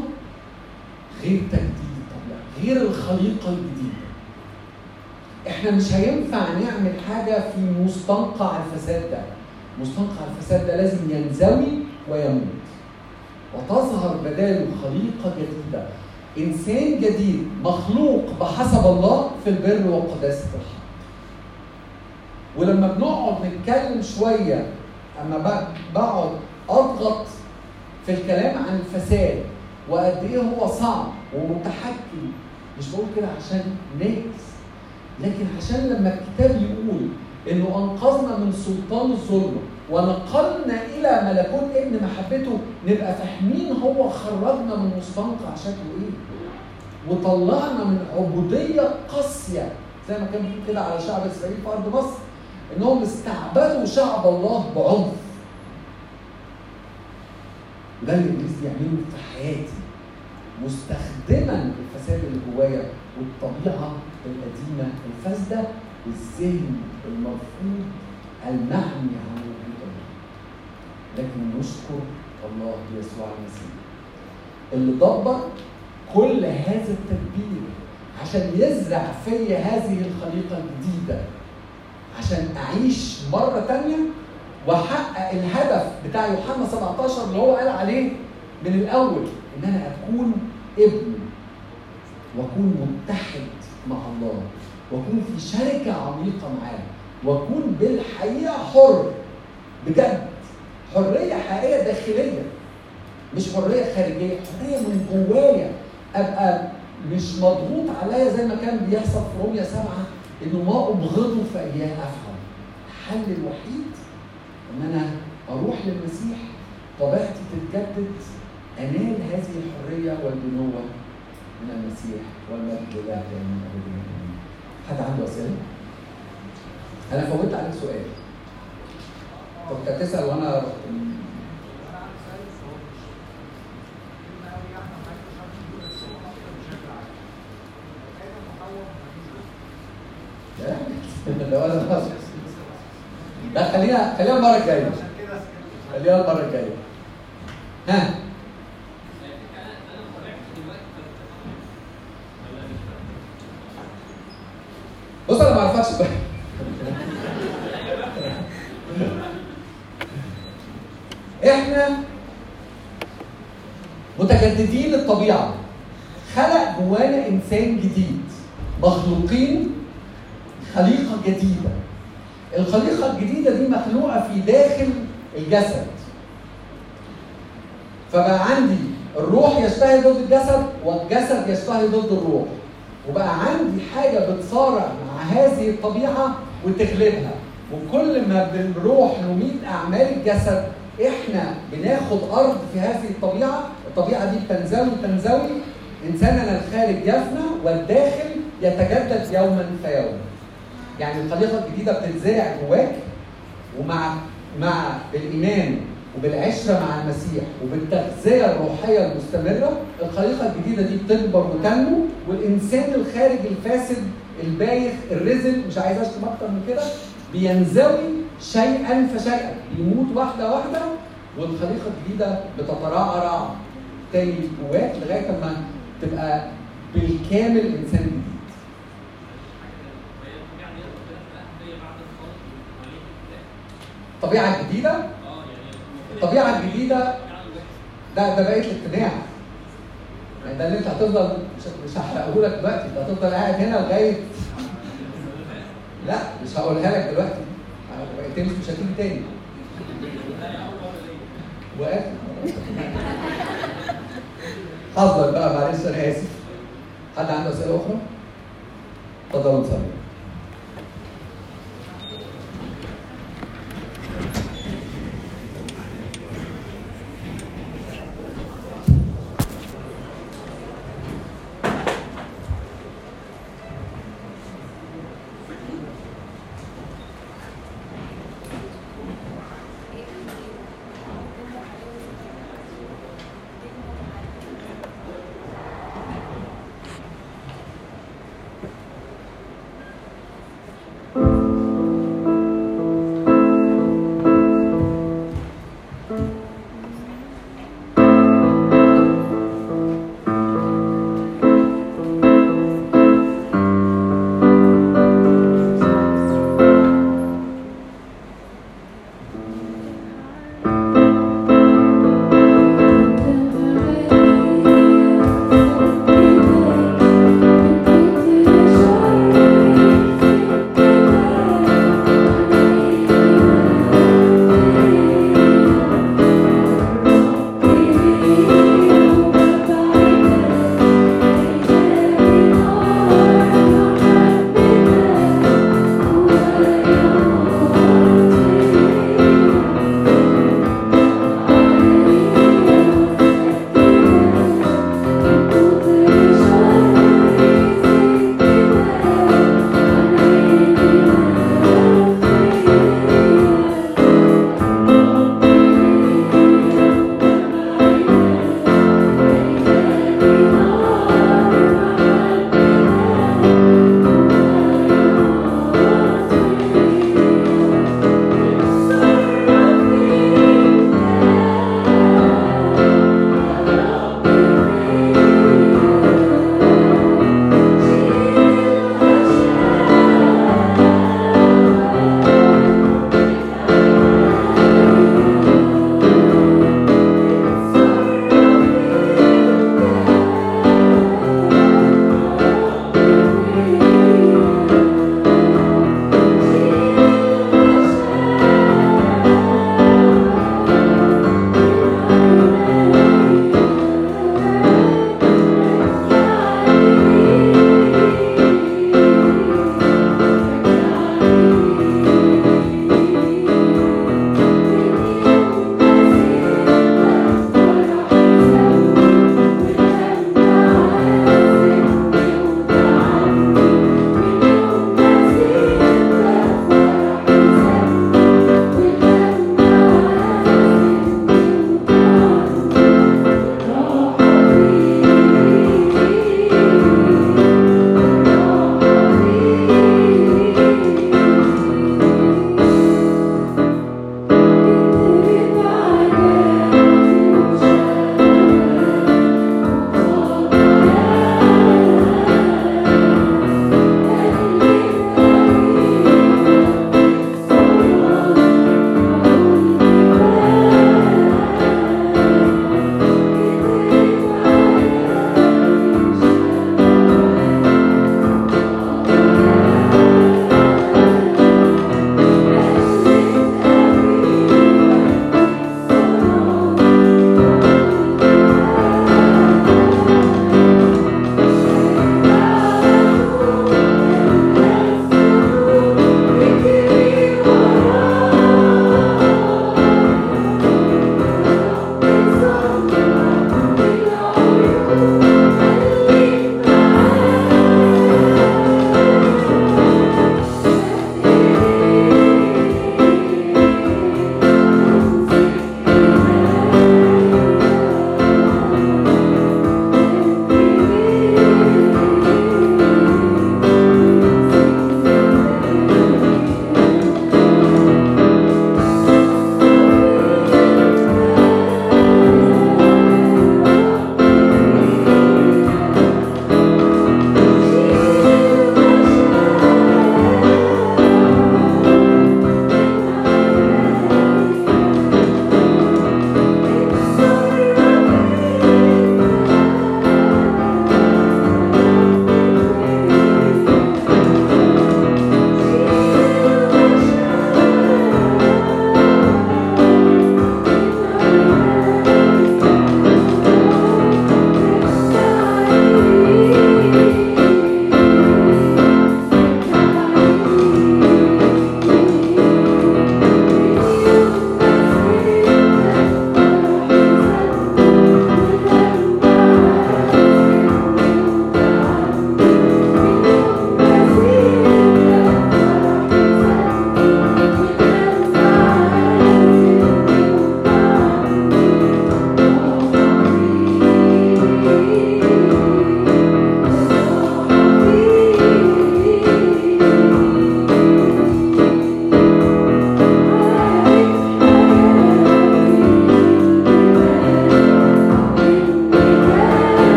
غير تجديد الطبيعة غير الخليقة الجديدة. إحنا مش هينفع نعمل حاجة في مستنقع الفساد ده. مستنقع الفساد ده لازم ينزوي ويموت. وتظهر بداله خليقة جديدة. إنسان جديد مخلوق بحسب الله في البر وقداسه الحق. ولما بنقعد نتكلم شوية أما بقعد أضغط في الكلام عن الفساد وقد إيه هو صعب ومتحكم. مش بقول كده عشان نيكس لكن عشان لما الكتاب يقول إنه أنقذنا من سلطان الظلم ونقلنا إلى ملكوت ابن محبته نبقى فاهمين هو خرجنا من مستنقع شكله إيه؟ وطلعنا من عبودية قاسية زي ما كان بيقول كده على شعب إسرائيل في أرض مصر إنهم استعبدوا شعب الله بعنف. وده اللي ابليس بيعمله في حياتي مستخدما الفساد اللي جوايا والطبيعة القديمة الفاسدة والذهن المرفوض المعني عن وجود الله لكن نشكر الله يسوع المسيح. اللي دبر كل هذا التدبير عشان يزرع فيا هذه الخليقة الجديدة عشان أعيش مرة تانية وأحقق الهدف بتاع يوحنا 17 اللي هو قال عليه من الأول إن أنا أكون ابن وأكون متحد مع الله. واكون في شركة عميقة معاه وأكون بالحقيقة حر بجد. حرية حقيقية داخلية مش حرية خارجية. حرية من جوايا. أبقى مش مضغوط عليا زي ما كان بيحصل في روميا سبعة إنه ما أبغضه فاياه افعل الحل الوحيد إن أنا أروح للمسيح. طبيعتي تتجدد. أنال هذه الحرية والبنوه من المسيح والمجد لله آمين. حد عنده أسئلة؟ أنا فوتت عليك سؤال. كنت هتسال وأنا <laughs> أنا لا خلينا خلينا المرة الجاية. خلينا المرة الجاية. ها؟ بص أنا ما أعرفكش. إحنا متجددين للطبيعه خلق جوانا إنسان جديد. مخلوقين خليقة جديدة. الخليقة الجديدة دي مخلوقة في داخل الجسد. فبقى عندي الروح يشتهي ضد الجسد والجسد يشتهي ضد الروح. وبقى عندي حاجة بتصارع مع هذه الطبيعة وتغلبها. وكل ما بنروح نميت أعمال الجسد إحنا بناخد أرض في هذه الطبيعة الطبيعة دي بتنزوي تنزوي. إنساننا الخارج يفنى والداخل يتجدد يوما فيوما. يعني الخليقه الجديدة بتتزرع جواك ومع مع بالايمان وبالعشرة مع المسيح وبالتغذية الروحية المستمرة الخليقة الجديدة دي بتكبر وتنمو والإنسان الخارج الفاسد البايخ الرزل مش عايز أشتم أكتر من كده بينزوي شيئا فشيئا بيموت واحدة واحدة والخليقة الجديدة بتترعرع تاني جواك لغاية ما تبقى بالكامل إنسان جديد. الطبيعه الجديده الطبيعة الجديدة ده ده بقيه الاقتناع يعني ده اللي انت هتفضل مش هحرقه لك دلوقتي. انت هتفضل قاعد هنا لغايه لا مش هقولها لك دلوقتي. بقيتين مش هتيجي تاني. وقف حظك بقى معلش أنا اسف حد عنده أسئلة أخرى؟ اتفضلوا نصلي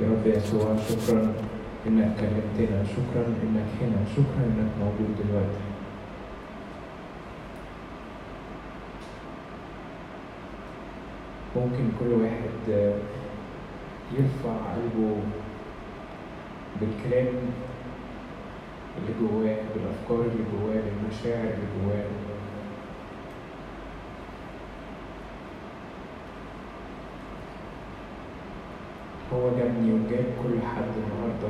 يا رب يسوع شكرا إنك كلمتنا، شكرا إنك هنا، شكرا إنك موجود دلوقتي. ممكن كل واحد يرفع قلبه بالكلام اللي جواه بالأفكار اللي جواه بالمشاعر اللي جواه هو جابني وجاب كل حد النهاردة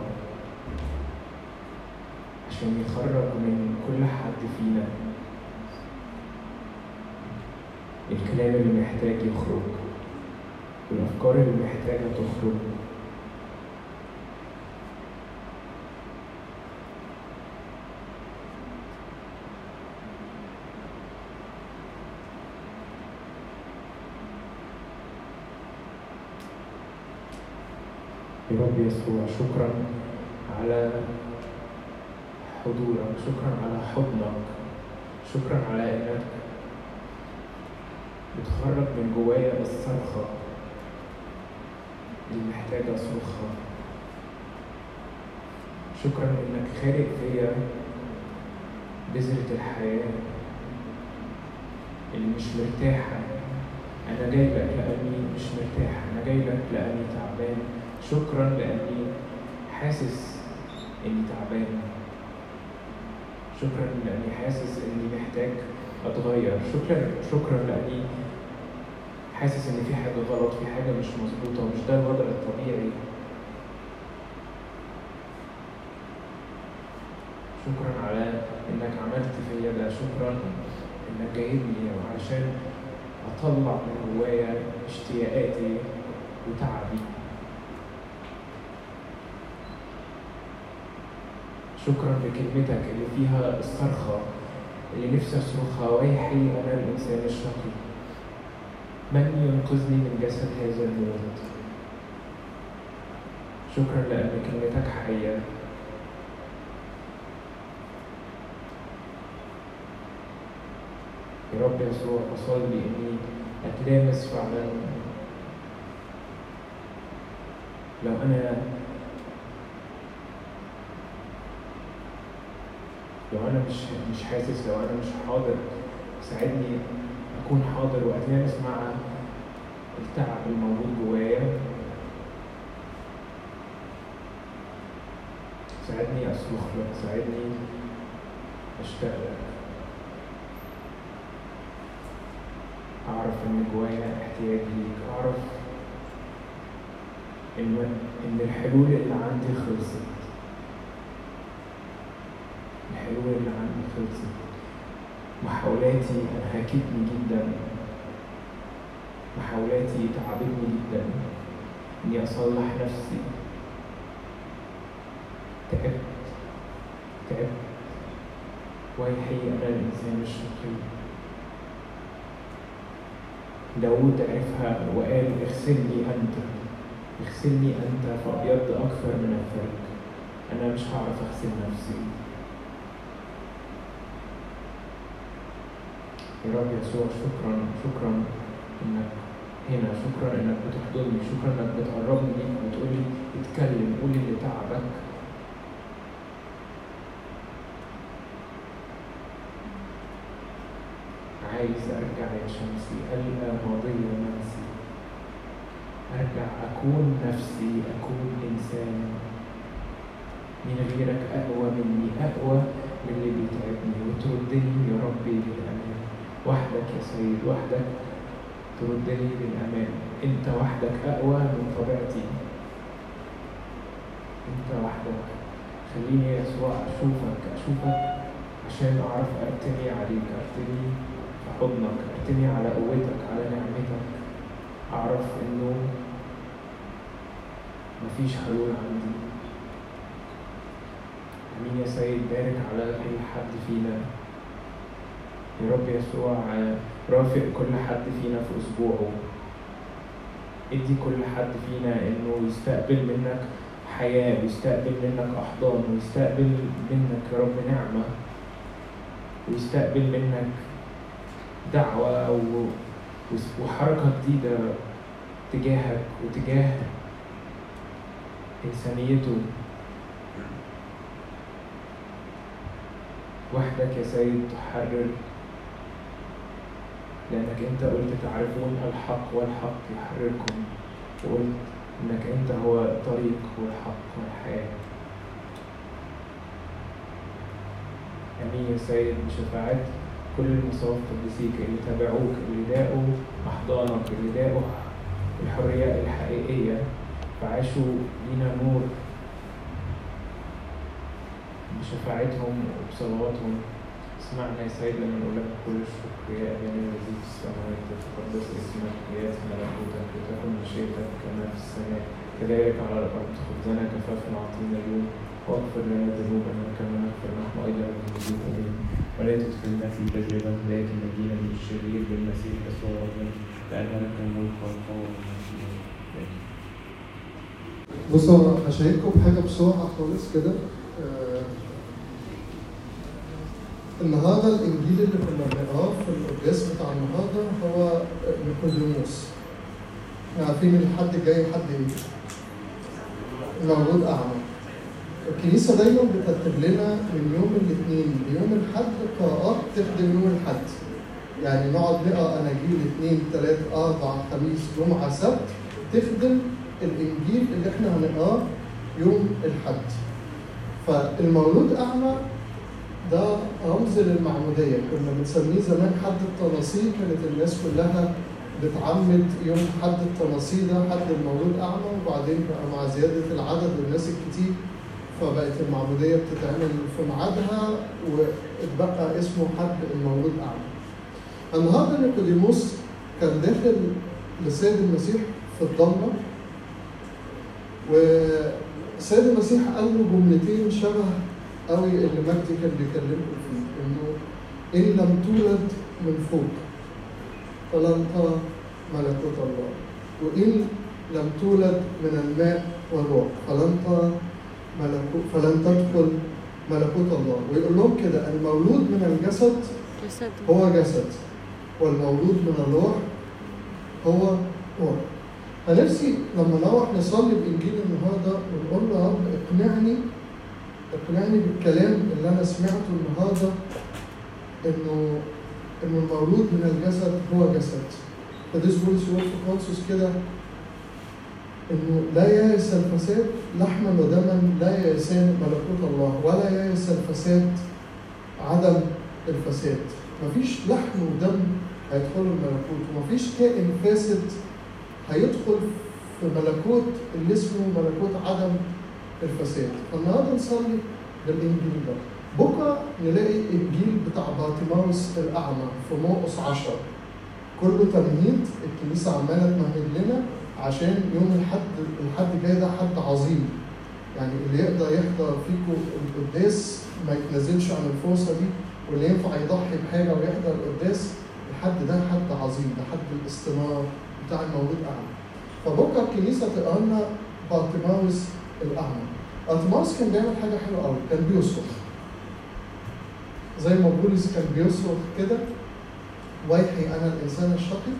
عشان يخرج من كل حد فينا. الكلام اللي محتاج يخرج والأفكار اللي محتاجة تخرج يا رب يسوع شكرا على حضورك شكرا على حضنك شكرا على إنك بتخرج من جوايا الصرخة اللي محتاجة أصرخها شكرا إنك خالق فيا بذرة الحياة اللي مش مرتاحة. أنا جاي لك لأني مش مرتاح أنا جاي لك لأني تعبان. شكرا لأني حاسس إني تعبان. شكرا لأني حاسس إني محتاج أتغير. شكرا شكرا لأني حاسس إن في حاجة غلط في حاجة مش مظبوطة ومش ده الوضع الطبيعي. شكرا على إنك عملت فيا ده. شكرا إنك جايبني وعشان أطلع من جوايا اشتياقاتي وتعبي. شكرا لكلمتك اللي فيها الصرخة اللي نفسي أصرخها ويحي أنا الإنسان الشقي. من ينقذني من جسد هذا الموت؟ شكرا لأن كلمتك حية يا رب يسوع أصلي إني أتلامس فعلا. لو أنا لو أنا مش مش حاسس لو أنا مش حاضر ساعدني أكون حاضر وأتلامس مع التعب الموجود جوايا. ساعدني أصرخ لك ساعدني أشتاق لك. أعرف إن جوايا احتياج ليك. أعرف إن إن الحلول اللي عندي خلصت. الحلول اللي عندي خلصت. محاولاتي أنهكتني جدا. محاولاتي تعبتني جدا. إني أصلح نفسي. تعبت. تعبت. ويحي أنا الإنسان الشقي. داود عرفها وقال اغسلني أنت. اغسلني أنت فأبيض أكثر من الثلج أنا مش هعرف أغسل نفسي. يا رب يسوع شكرا شكرا إنك هنا شكرا إنك بتحضني شكرا إنك بتقربني ليك وتقولي اتكلم قولي اللي تعبك. عايز أرجع يا شمسي ألقى ماضية منسي. أرجع أكون نفسي أكون إنسان. من غيرك أقوى مني أقوى من اللي بيتعبني. وتردني يا ربي للأمان وحدك يا سيد وحدك تردني للأمان أنت وحدك أقوى من طبيعتي. أنت وحدك. خليني يا يسوع أشوفك أشوفك عشان أعرف أرتمي عليك أرتمي في حضنك أرتمي على قوتك على نعمتك. أعرف إنه مفيش حلول عندي. أمين يا سيد بارك على كل حد فينا. يا رب يسوع رافق كل حد فينا في أسبوعه. ادي كل حد فينا إنه يستقبل منك حياة ويستقبل منك أحضان ويستقبل منك يا رب نعمة ويستقبل منك دعوة و- وحركة جديدة تجاهك وتجاه إنسانيته. وحدك يا سيد تحرر لأنك أنت قلت تعرفون الحق والحق يحرركم وقلت إنك أنت هو الطريق والحق والحياة. آمين يا سيد بشفاعة كل المصاف قدسيك اللي تابعوك اللي داقوا أحضانك اللي داقوا الحرية الحقيقية فعاشوا لينا نور بشفاعتهم وبصلواتهم. اسمعنا يا سيد لما نقول لك كل الشكر يا أبانا الذي في السماوات يتقدس اسمك يأتي ملكوتك وتكن مشيئتك كما في السماء كذلك على الأرض خبزنا كفافنا أعطينا اليوم. واغفر لنا ذنوبنا كما نغفر نحن أيضا للمذنبين إلينا ولا تدخلنا في تجربة لكن نجينا من الشرير بالمسيح يسوع ربنا لأن لك الملك والقوة والمجد. آمين. بصوا هشارككم بحاجة بسرعة خالص كده آه، النهارده الإنجيل اللي كنا بنقراه في القداس بتاع النهارده هو نيقوديموس إحنا عارفين إن الحد جاي حد إيه؟ مولود أعمى. الكنيسة دايما بترتب لنا من يوم الاثنين ليوم الحد قراءات تخدم يوم الحد يعني نقعد نقرأ أناجيل اثنين ثلاث أربع خميس جمعة سبت تخدم الإنجيل اللي إحنا هنقراه يوم الحد فالمولود أعمى ده رمز للمعموديه كنا بنسميه زمان حد التناصير كانت الناس كلها بتعمد يوم حد التناصير ده حد المولود أعمى وبعدين بقى مع زيادة العدد والناس الكتير فبقت المعموديه بتتعمل في ميعادها واتبقى اسمه حد المولود أعمى. النهارده نيقوديموس كان داخل لسيد المسيح في الضلمة وسيد المسيح قال له جملتين شبه قوي اللي مجدي كان بيكلمكم فيه إنه إن لم تولد من فوق فلن ترى ملكوت الله. وإن لم تولد من الماء والروح فلن ترى ملكوت فلن تدخل ملكوت الله. ويقول لهم كده المولود من الجسد جسد. هو جسد والمولود من الروح هو روح. فنفسي لما نروح نصلي بإنجيل النهارده ونقول له يا رب اقنعني اقنعني بالكلام اللي أنا سمعته النهارده إنه إنه المولود من الجسد هو جسد. فديس بولس يقول في كونسوس كده إنه لا يئس الفساد لحما ودما لا يئسان ملكوت الله ولا يئس الفساد عدم الفساد. مفيش لحم ودم هيدخلوا الملكوت ومفيش كائن فاسد هيدخل في ملكوت اللي اسمه ملكوت عدم الفساد فالنهارده نصلي؟ بالانجيل ده بكرة نلاقي انجيل بتاع بارتيماوس الأعمى في مرقس 10 كله تمهيد الكنيسة عمالة تمهد لنا عشان يوم الحد الحد جاي ده حد عظيم. يعني اللي يقدر يحضر فيكم القداس ما يتنازلش عن الفرصة دي واللي ينفع يضحي بحاجة ويحضر القداس الحد ده حد عظيم ده حد الاستنارة بتاع المولود أعمى. فبكرة الكنيسة تقرا لنا بارتيماوس الأعمى. بارتيماوس كان بيعمل حاجة حلوة قوي كان بيصرخ. زي ما بولس كان بيصرخ كده ويحي أنا الإنسان الشقي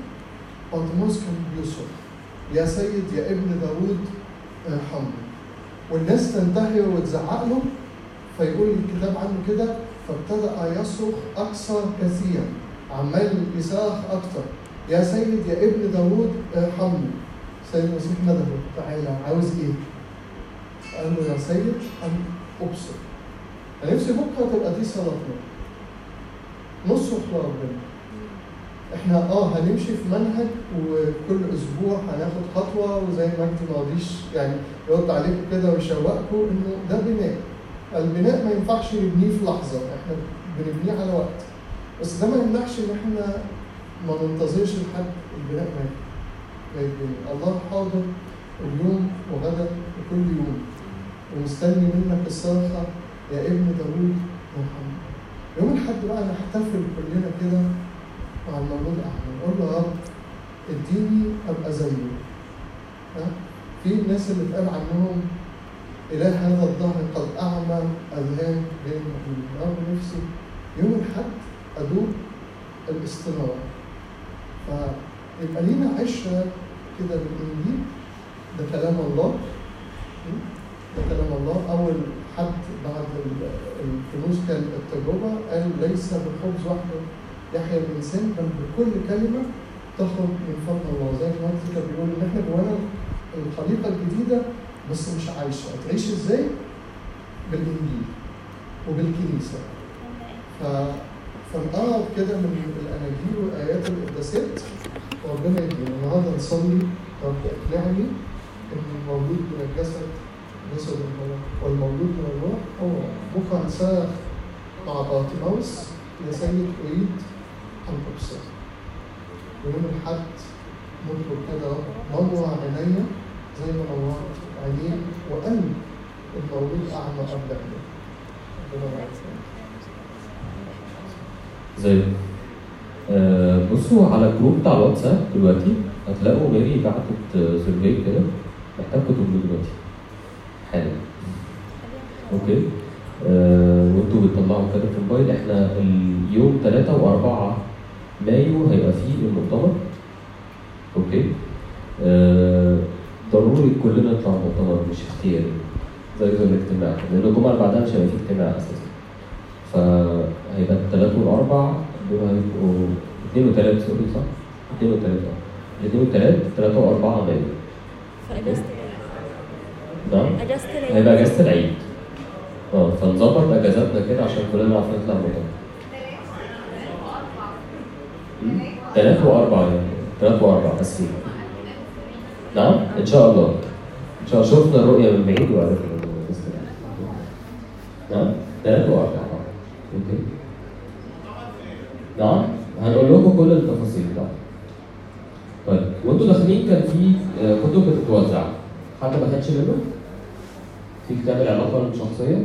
بارتيماوس كان بيصرخ. يا سيد يا ابن داوود ارحمني. والناس تنتهي وتزعق له فيقول الكتاب عنه كده فابتدأ يصرخ أكثر كثيرا. عمال يصرخ أكتر. يا سيد يا ابن داوود ارحمني. سيد المسيح ندهه تعالى عاوز إيه؟ قال له يا سيد أن أبصر. نفسي بكرة تبقى دي صلاتنا نصرخ لربنا إحنا آه هنمشي في منهج وكل أسبوع هناخد خطوة وزي ما أنت ما رضيش يعني يرد عليكم كده ويشوقكم إنه ده بناء. البناء ما ينفعش نبنيه في لحظة إحنا بنبنيه على وقت. بس ده ما يمنعش إن إحنا ما ننتظرش لحد البناء ما يتبني الله حاضر اليوم وغدا وكل يوم. ومستني منك الصرخة يا ابن داوود ارحمني يوم الحد بقى نحتفل كلنا كده مع المولود احمد نقول له يا رب اديني أبقى زيه. ها؟ في الناس اللي اتقال عنهم إله هذا الظهر قد أعمى أذهان غير المؤمنين رب نفسي يوم الحد أدوق الاستنارة فيبقى لينا عشرة كده بالإنجيل ده كلام الله. كلام الله. أول حد بعد ال- الكنوز كان التجربة قال ليس بالخبز وحده يحيا الإنسان بل بكل كلمة تخرج من فم الله. زي ما كان بيقول إن إحنا جوانا الخليقة الجديدة بس مش عايشة. هتعيش إزاي؟ بالإنجيل وبالكنيسة. ف... فنقرب كده من الأناجيل والآيات القداسات وربنا يدينا. النهارده نصلي. رب اقنعني إن المولود من الجسد جسد الله والمولود من الروح هو هنصرخ مع بارتيماوس يا سيد أريد أن أبصر. ويوم الحد نطلب كده نور عينيا زي ما نورت عينيه وقلب المولود أعمى قبل عينيه ربنا زي آه بصوا على ال group بتاع الواتساب دلوقتي. هتلاقوا ميري بعتت survey كده. محتاجكم تقولوا دلوقتي. حالا okay. آه وانتوا بتطلعوا كده في الموبايل. إحنا اليوم 3 و4 مايو هيبقى فيه المؤتمر okay. آه ضروري كلنا نطلع المؤتمر مش اختياري. زي زي الاجتماع لأن الجمعة اللي بعدها مش هيبقى فيه اجتماع أساسا. فهيبقى الثلاث والاربع دول هيبقوا اثنين وثلاث sorry صح؟ اثنين وثلاث آه الاثنين والثلاث ثلاثة وأربعة مايو. نعم. هيبقى اجازة العيد. آه فنظبط أجازاتنا كده عشان كلنا نعرف نطلع مؤتمر ثلاث وأربعة يعني. ثلاث وأربعة بس. نعم إن شاء الله. إن شاء الله. شفنا الرؤية من بعيد وعرفنا. نعم ثلاث وأربعة. أوكي. نعم هنقول لكم كل التفاصيل. طبعا طيب وأنتوا داخلين كان في آه، كتب بتتوزع. حد ما خدش منه؟ في كتاب العلاقة الشخصية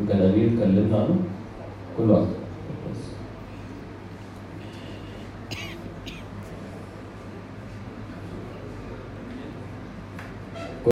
يمكن أمير اتكلمنا عنه كل واحد.